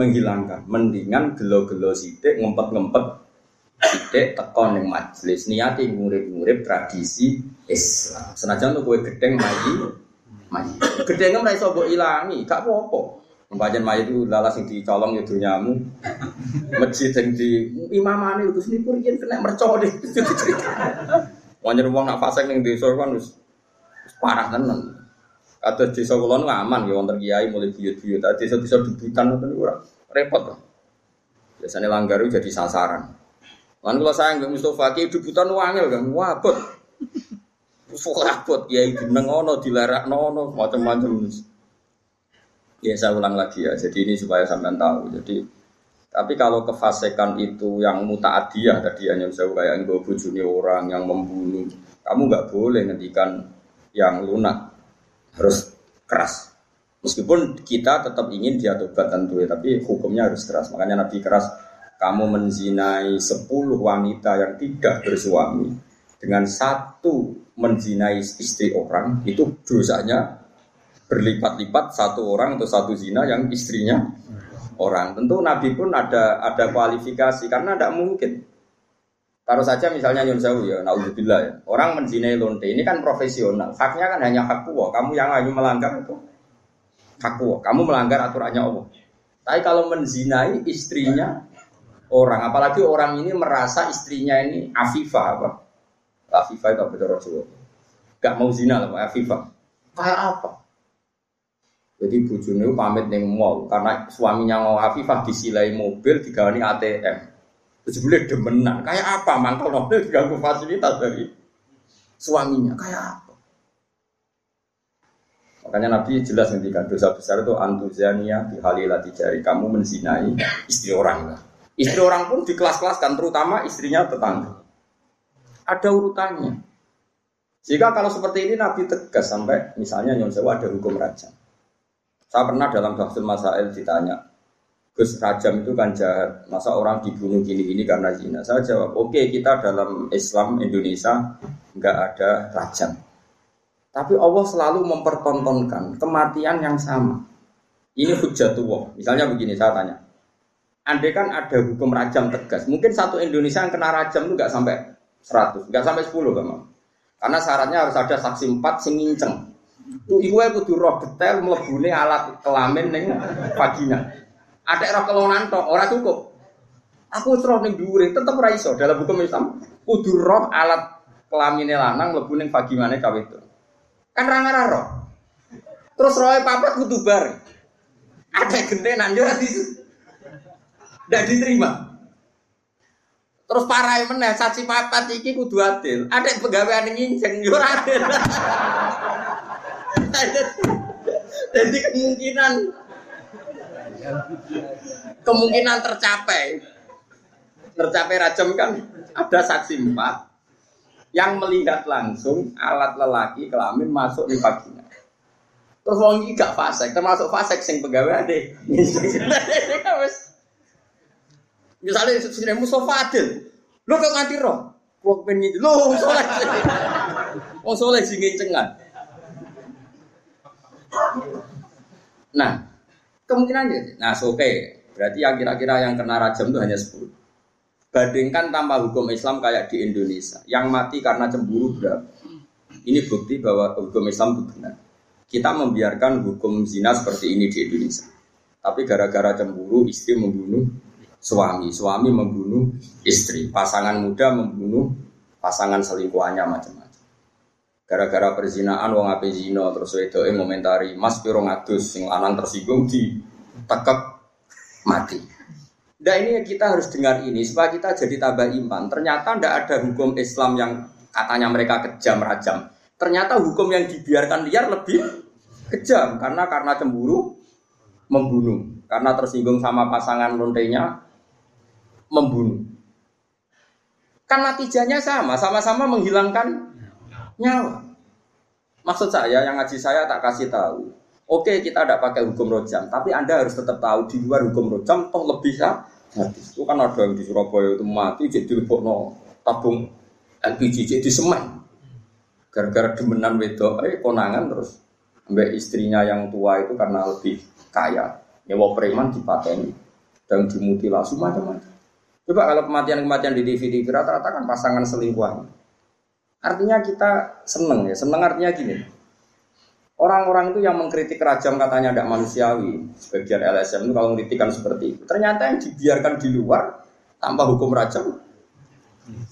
menghilangkan. Mendingan gelo-gelo sidik ngempet-ngempet sidik tekon yang majelis niati ngurip-ngurip tradisi Islam. Senajan tuh gue gedeng maji mayit. Gedenge ora iso mbok ilangi, gak apa-apa. Pancen mayit itu lalas sing dicolong ya dunyamu. Masjid sing di imamane itu sini pun yen kena mercon deh. Wajar wong nak fasik ning desa kan parah tenan. Kados desa kula aman ya wonten kiai mulai buyut-buyut. Desa-desa debutan ngoten ora repot. Biasanya langgar itu jadi sasaran. Lan kalau saya nggak Mustafa ki debutan wangil kan, wabot. Rabot ya jeneng ono dilarak nono macam-macam. Ya saya ulang lagi ya. Jadi ini supaya sampean tahu. Jadi tapi kalau kefasikan itu yang mutaadiyah tadi hanya saya kayak enggak bujuni orang yang membunuh, kamu nggak boleh ngendikan yang lunak harus keras. Meskipun kita tetap ingin dia tobat tentu ya, tapi hukumnya harus keras. Makanya Nabi keras, kamu menzinai 10 wanita yang tidak bersuami dengan satu menzinai istri orang itu dosanya berlipat-lipat satu orang atau satu zina yang istrinya orang. Tentu Nabi pun ada ada kualifikasi karena tidak mungkin. Taruh saja misalnya Yun Sewu ya, naudzubillah ya. Orang menzinai lonte ini kan profesional. Haknya kan hanya hak kuwo. Kamu yang hanya melanggar itu hak kuwo. Kamu melanggar aturannya Allah. Tapi kalau menzinai istrinya orang, apalagi orang ini merasa istrinya ini afifah apa? Afifah itu apa Rasulullah? Gak mau zina lah Afifah. Kayak apa? Jadi bujune pamit neng mall karena suaminya mau Afifah disilai mobil digawani ATM. Terus boleh demenan. Kayak apa? Mangkal mobil diganggu fasilitas dari suaminya. Kayak apa? Makanya Nabi jelas ngendikan dosa besar itu antuzania di halilati jari kamu menzinai istri orang. Istri orang pun di kelas-kelas kan terutama istrinya tetangga. Ada urutannya. Jika kalau seperti ini Nabi tegas sampai misalnya Nyon Sewu ada hukum rajam. Saya pernah dalam Bahsul Masail ditanya, Gus rajam itu kan jahat, masa orang dibunuh gini-gini karena zina? Saya jawab, oke okay, kita dalam Islam Indonesia nggak ada rajam. Tapi Allah selalu mempertontonkan kematian yang sama. Ini hujatullah. Misalnya begini, saya tanya. Andai kan ada hukum rajam tegas, mungkin satu Indonesia yang kena rajam itu nggak sampai 100, nggak sampai 10 kan, Karena syaratnya harus ada saksi 4 sing nginceng. Tuh iku kudu roh detail mlebune alat kelamin ning vagina. Ada roh kelonan tok, ora cukup. Aku roh ning dhuwure tetep ora iso dalam hukum Islam. Kudu roh alat kelamin lanang mlebu ning vaginane itu. Kan ra ngarah roh. Terus rohe papat kudu. Ada gentenan yo ora diterima. Terus parah meneh saksi papat iki kudu adil. Ada pegawai nginceng yo adil. Jadi kemungkinan kemungkinan tercapai tercapai rajam kan ada saksi empat yang melihat langsung alat lelaki kelamin masuk di vagina. Terus wong gak fasek, termasuk fasek sing pegawai ade. Misalnya sudah Mustafa Adil, lo kok nganti roh? Lo pengen gitu, lo soleh, oh soleh sih ngincengan. Nah, kemungkinan jadi, nah oke, okay. berarti yang kira-kira yang kena rajam itu hanya 10 Bandingkan tanpa hukum Islam kayak di Indonesia, yang mati karena cemburu berapa? Ini bukti bahwa hukum Islam itu benar. Kita membiarkan hukum zina seperti ini di Indonesia. Tapi gara-gara cemburu istri membunuh suami, suami membunuh istri, pasangan muda membunuh pasangan selingkuhannya macam-macam. Gara-gara perzinaan wong ape zina terus wedoke ngomentari Mas piro ngadus sing lanang tersinggung di tekek mati. Nah ini kita harus dengar ini supaya kita jadi tambah iman. Ternyata tidak ada hukum Islam yang katanya mereka kejam rajam. Ternyata hukum yang dibiarkan liar lebih kejam karena karena cemburu membunuh, karena tersinggung sama pasangan lontenya membunuh. Kan natijahnya sama, sama-sama menghilangkan nyawa. Maksud saya yang ngaji saya tak kasih tahu. Oke kita tidak pakai hukum rojam, tapi anda harus tetap tahu di luar hukum rojam toh lebih ya. Itu kan ada yang di Surabaya itu mati jadi no tabung LPG jadi semen. Gara-gara demenan wedok, eh konangan terus ambek istrinya yang tua itu karena lebih kaya nyewa preman dipateni dan dimutilasi macam-macam. Coba kalau kematian-kematian di DVD rata-rata kan pasangan selingkuhan. Artinya kita seneng ya, seneng artinya gini. Orang-orang itu yang mengkritik rajam katanya tidak manusiawi, sebagian LSM itu kalau mengkritikan seperti itu. Ternyata yang dibiarkan di luar tanpa hukum rajam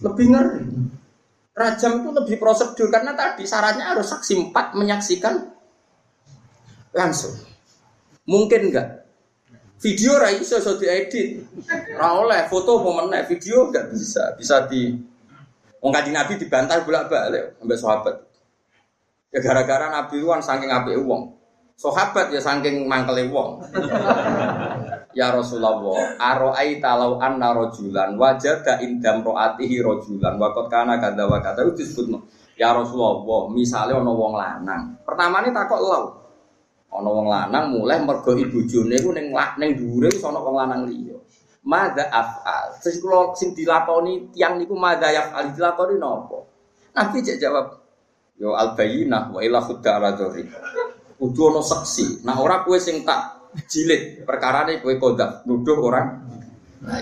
lebih ngeri. Rajam itu lebih prosedur karena tadi syaratnya harus saksi empat menyaksikan langsung. Mungkin enggak? Video rai iso iso diedit. Ora oleh foto apa video enggak bisa. Bisa di Wong kaji Nabi dibantah bolak-balik sampai sahabat. Ya gara-gara Nabi saking apike wong. Sahabat ya saking mangkele wong. ya Rasulullah, aro'aita law anna rajulan wajada indam ro'atihi rajulan wa qad kana kadza wa kadza disebutno. Ya Rasulullah, misalnya ana wong lanang. Pertamane takok lau. Ana wong lanang mulai mergo ibu jone iku ning ning dhuwure ana wong lanang liya. Mada afal. Terus kalau sing dilakoni tiang niku mada afal dilakoni nopo. Nabi cek jawab, yo al bayinah wa ila khudda ala dhori. Kudu ono saksi. Nah ora kue sing tak jilid perkara ini kue kodak nuduh orang. Nah,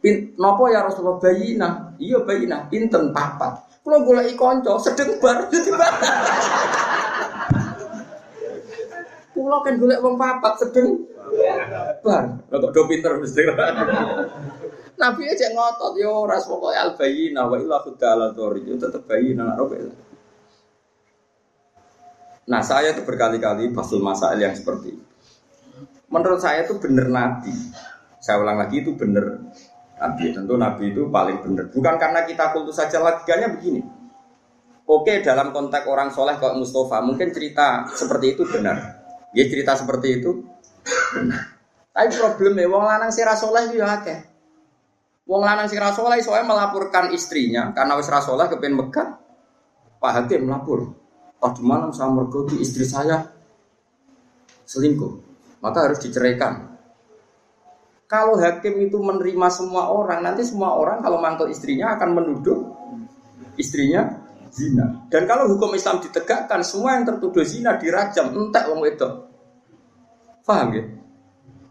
Pin, nopo ya Rasulullah bayinah? Iya bayinah, pinten papat. Kalau golek konco sedeng bar jadi bar. Kulo kan golek wong papat sedeng bar. Kok do pinter mesti. Nabi aja ngotot yo ras pokoke al bayyina wa illa khudala tori yo tetep bayyina nak robe. Nah saya itu berkali-kali pasul masail yang seperti itu. Menurut saya itu benar Nabi. Saya ulang lagi itu benar Nabi. Tentu Nabi itu paling benar. Bukan karena kita kultus saja logikanya begini. Oke dalam konteks orang soleh kok Mustafa mungkin cerita seperti itu benar. Dia cerita seperti itu tapi problemnya wong lanang si rasoleh itu ya akeh. Wong lanang si rasoleh soalnya melaporkan istrinya karena wis rasoleh kepen megat. Pak Hakim melapor. Tadi malam saya mergoti istri saya selingkuh, maka harus diceraikan. Kalau hakim itu menerima semua orang, nanti semua orang kalau mantel istrinya akan menuduh istrinya zina. Dan kalau hukum Islam ditegakkan, semua yang tertuduh zina dirajam, entek wong itu. Paham ya?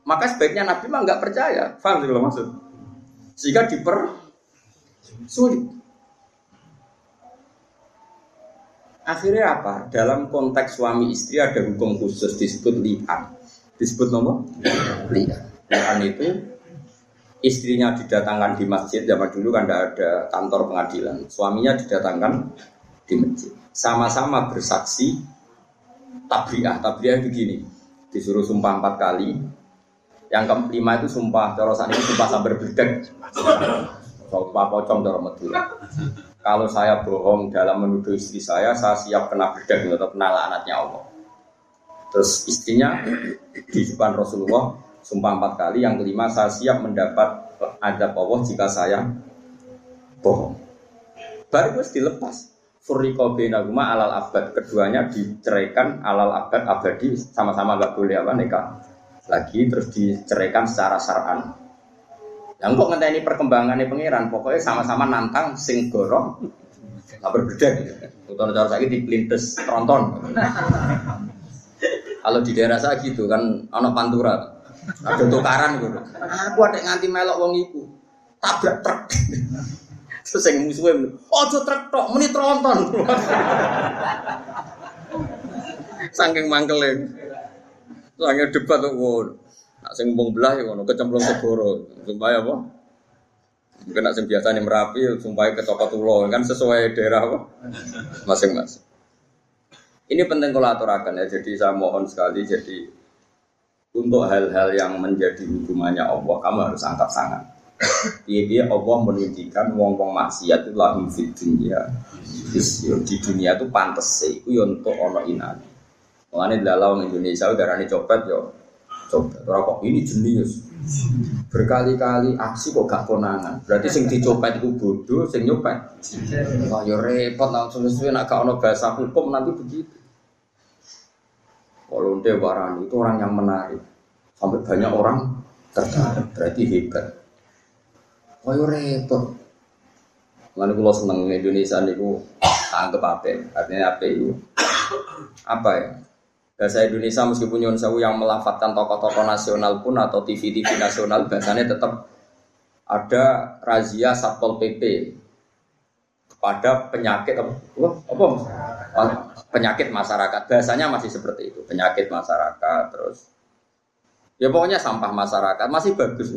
Maka sebaiknya Nabi mah nggak percaya. Faham sih kalau maksud? Sehingga diper sulit. Akhirnya apa? Dalam konteks suami istri ada hukum khusus disebut li'an. Disebut nomor li'an. Li'an itu istrinya didatangkan di masjid zaman dulu kan tidak ada kantor pengadilan. Suaminya didatangkan di masjid. Sama-sama bersaksi tabriah. Tabriah begini. Disuruh sumpah empat kali, yang kelima itu sumpah, cara saat ini sumpah sambar berdek. Sumpah pocong cara Madura. Kalau saya bohong dalam menuduh istri saya, saya siap kena berdek atau kena laknatnya Allah. Terus istrinya di depan Rasulullah sumpah empat kali. Yang kelima saya siap mendapat adab Allah jika saya bohong. Baru terus dilepas. Furriko benaguma alal abad. Keduanya diceraikan alal abad abadi sama-sama gak boleh apa nikah lagi terus diceraikan secara syar'an. Yang kok ngenteni perkembangannya pangeran, pokoknya sama-sama nantang sing gorong nggak berbeda. Utara cara saya di pelintes tronton. Kalau di daerah saya gitu kan anak pantura, ada tukaran gitu. Aku ada nganti melok wong iku, tabrak truk. Terus yang musuhnya, oh truk tok, menit tronton. Saking mangkelin. Soalnya debat tuh, wow. Nak sing belah ya ngono kecemplung segoro. Sumpah apa? Mungkin nak sing biasane Merapi sumpah kecokot ulo kan sesuai daerah apa? Masing-masing. Ini penting kalau aturakan ya. Jadi saya mohon sekali jadi untuk hal-hal yang menjadi hukumannya Allah kamu harus angkat sangat. Iya Allah menunjukkan wong-wong maksiat itu lahum fit dunia. Di dunia itu pantas sih, itu untuk ono inani. Mengenai dalam Indonesia udah copet yo, copet. Orang kok ini jenius. Berkali-kali aksi kok gak konangan. Berarti sing dicopet itu bodoh, sing nyopet. Wah yo repot langsung sesuai nak gak ono bahasa hukum nanti begitu. Kalau warani itu orang yang menarik. Sampai banyak orang tertarik. Berarti hebat. Yo repot. Mana kalau seneng Indonesia niku anggap apa? Artinya apa itu? Apa ya? Bahasa Indonesia meskipun Yun Sewu yang melafatkan tokoh-tokoh nasional pun atau TV-TV nasional bahasanya tetap ada razia Satpol PP pada penyakit apa? apa? Penyakit masyarakat. Bahasanya masih seperti itu, penyakit masyarakat terus. Ya pokoknya sampah masyarakat masih bagus.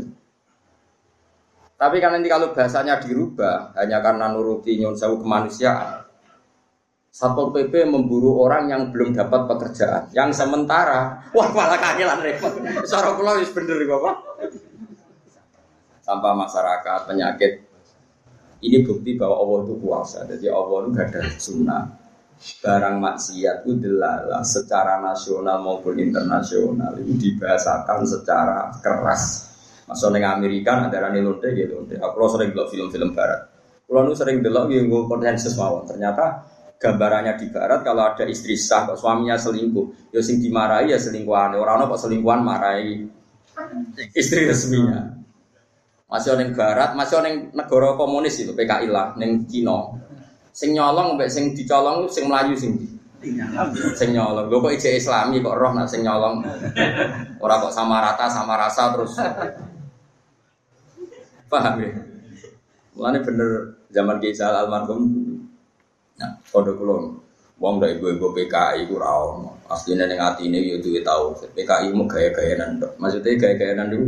Tapi kan nanti kalau bahasanya dirubah hanya karena nuruti Yun Sewu kemanusiaan, Satpol PP memburu orang yang belum dapat pekerjaan. Yang sementara, wah malah kangelan repot. Pulau wis bener Bapak. Sampah masyarakat, penyakit. Ini bukti bahwa Allah itu kuasa. Jadi Allah itu gak ada sunnah. Barang maksiat itu delala secara nasional maupun internasional itu dibahasakan secara keras. Masuk neng Amerika ada rani lonte gitu. Aku sering bilang film-film barat. Kalau sering delok yang gue konsensus mawon. Ternyata gambarannya di barat kalau ada istri sah kok suaminya selingkuh ya sing dimarahi ya selingkuhan orang kok selingkuhan marahi istri resminya masih orang barat masih orang negara komunis itu PKI lah neng Cina sing nyolong mbek sing dicolong sing melayu sing sing nyolong lho kok ije islami kok roh nak sing nyolong ora kok sama rata sama rasa terus paham ya Mulane bener zaman Kisah almarhum Nah, kode kulon. Wong dari gue gue PKI gue rawon. Aslinya yang hati ini ya duit tahu. PKI mau gaya gaya nando. Maksudnya gaya gaya nando.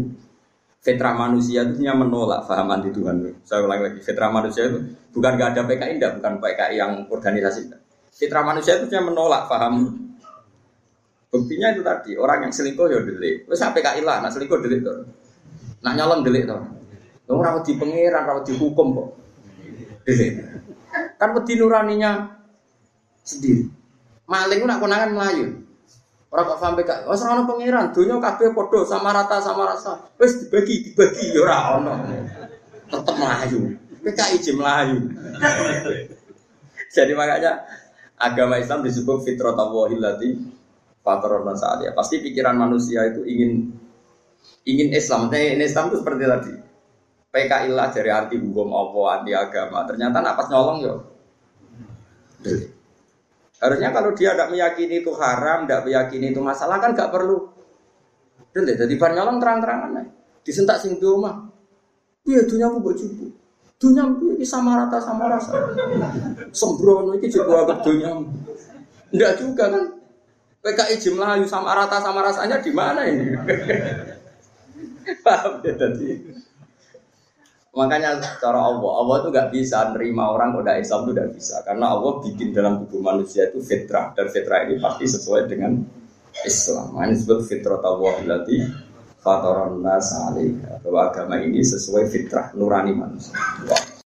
Fitrah manusia itu hanya menolak faham anti Tuhan. Saya ulang lagi. Fitrah manusia itu bukan gak ada PKI, enggak, bukan PKI yang organisasi. Fitrah manusia itu hanya menolak faham. Buktinya itu tadi orang yang selingkuh ya delik. Sampai PKI lah, nah selingkuh delik tuh. Nah nyolong delik tuh. Lu rawat di pangeran, rawat dihukum kok. Delik. Kan wedi nuraninya sendiri. Maling ku nak konangan melayu. Orang kok sampai kak, oh serana pangeran, dunia kabeh podo sama rata sama rasa. Wes dibagi dibagi ya ora ono. Tetep melayu. PKI jem melayu. Jadi makanya agama Islam disebut fitrah tawahilati fatrona saat ya. Pasti pikiran manusia itu ingin ingin Islam. Nah, Islam itu seperti tadi. PKI lah dari anti hukum apa, anti agama. Ternyata napas nyolong yo. Harusnya kalau dia tidak meyakini itu haram, tidak meyakini itu masalah kan nggak perlu. Dele, jadi bar nyolong terang-terangan nih. Disentak sing mah. Iya dunia aku buat cukup. Dunia sama rata sama rasa. Sembrono ini juga agak dunia. Enggak juga kan. PKI jumlah sama rata sama rasanya di mana ini? Paham ya tadi? Makanya cara Allah, Allah itu nggak bisa nerima orang udah Islam itu nggak bisa karena Allah bikin dalam tubuh manusia itu fitrah dan fitrah ini pasti sesuai dengan Islam. Ini disebut fitrah Allah berarti fatoran nas bahwa agama ini sesuai fitrah nurani manusia.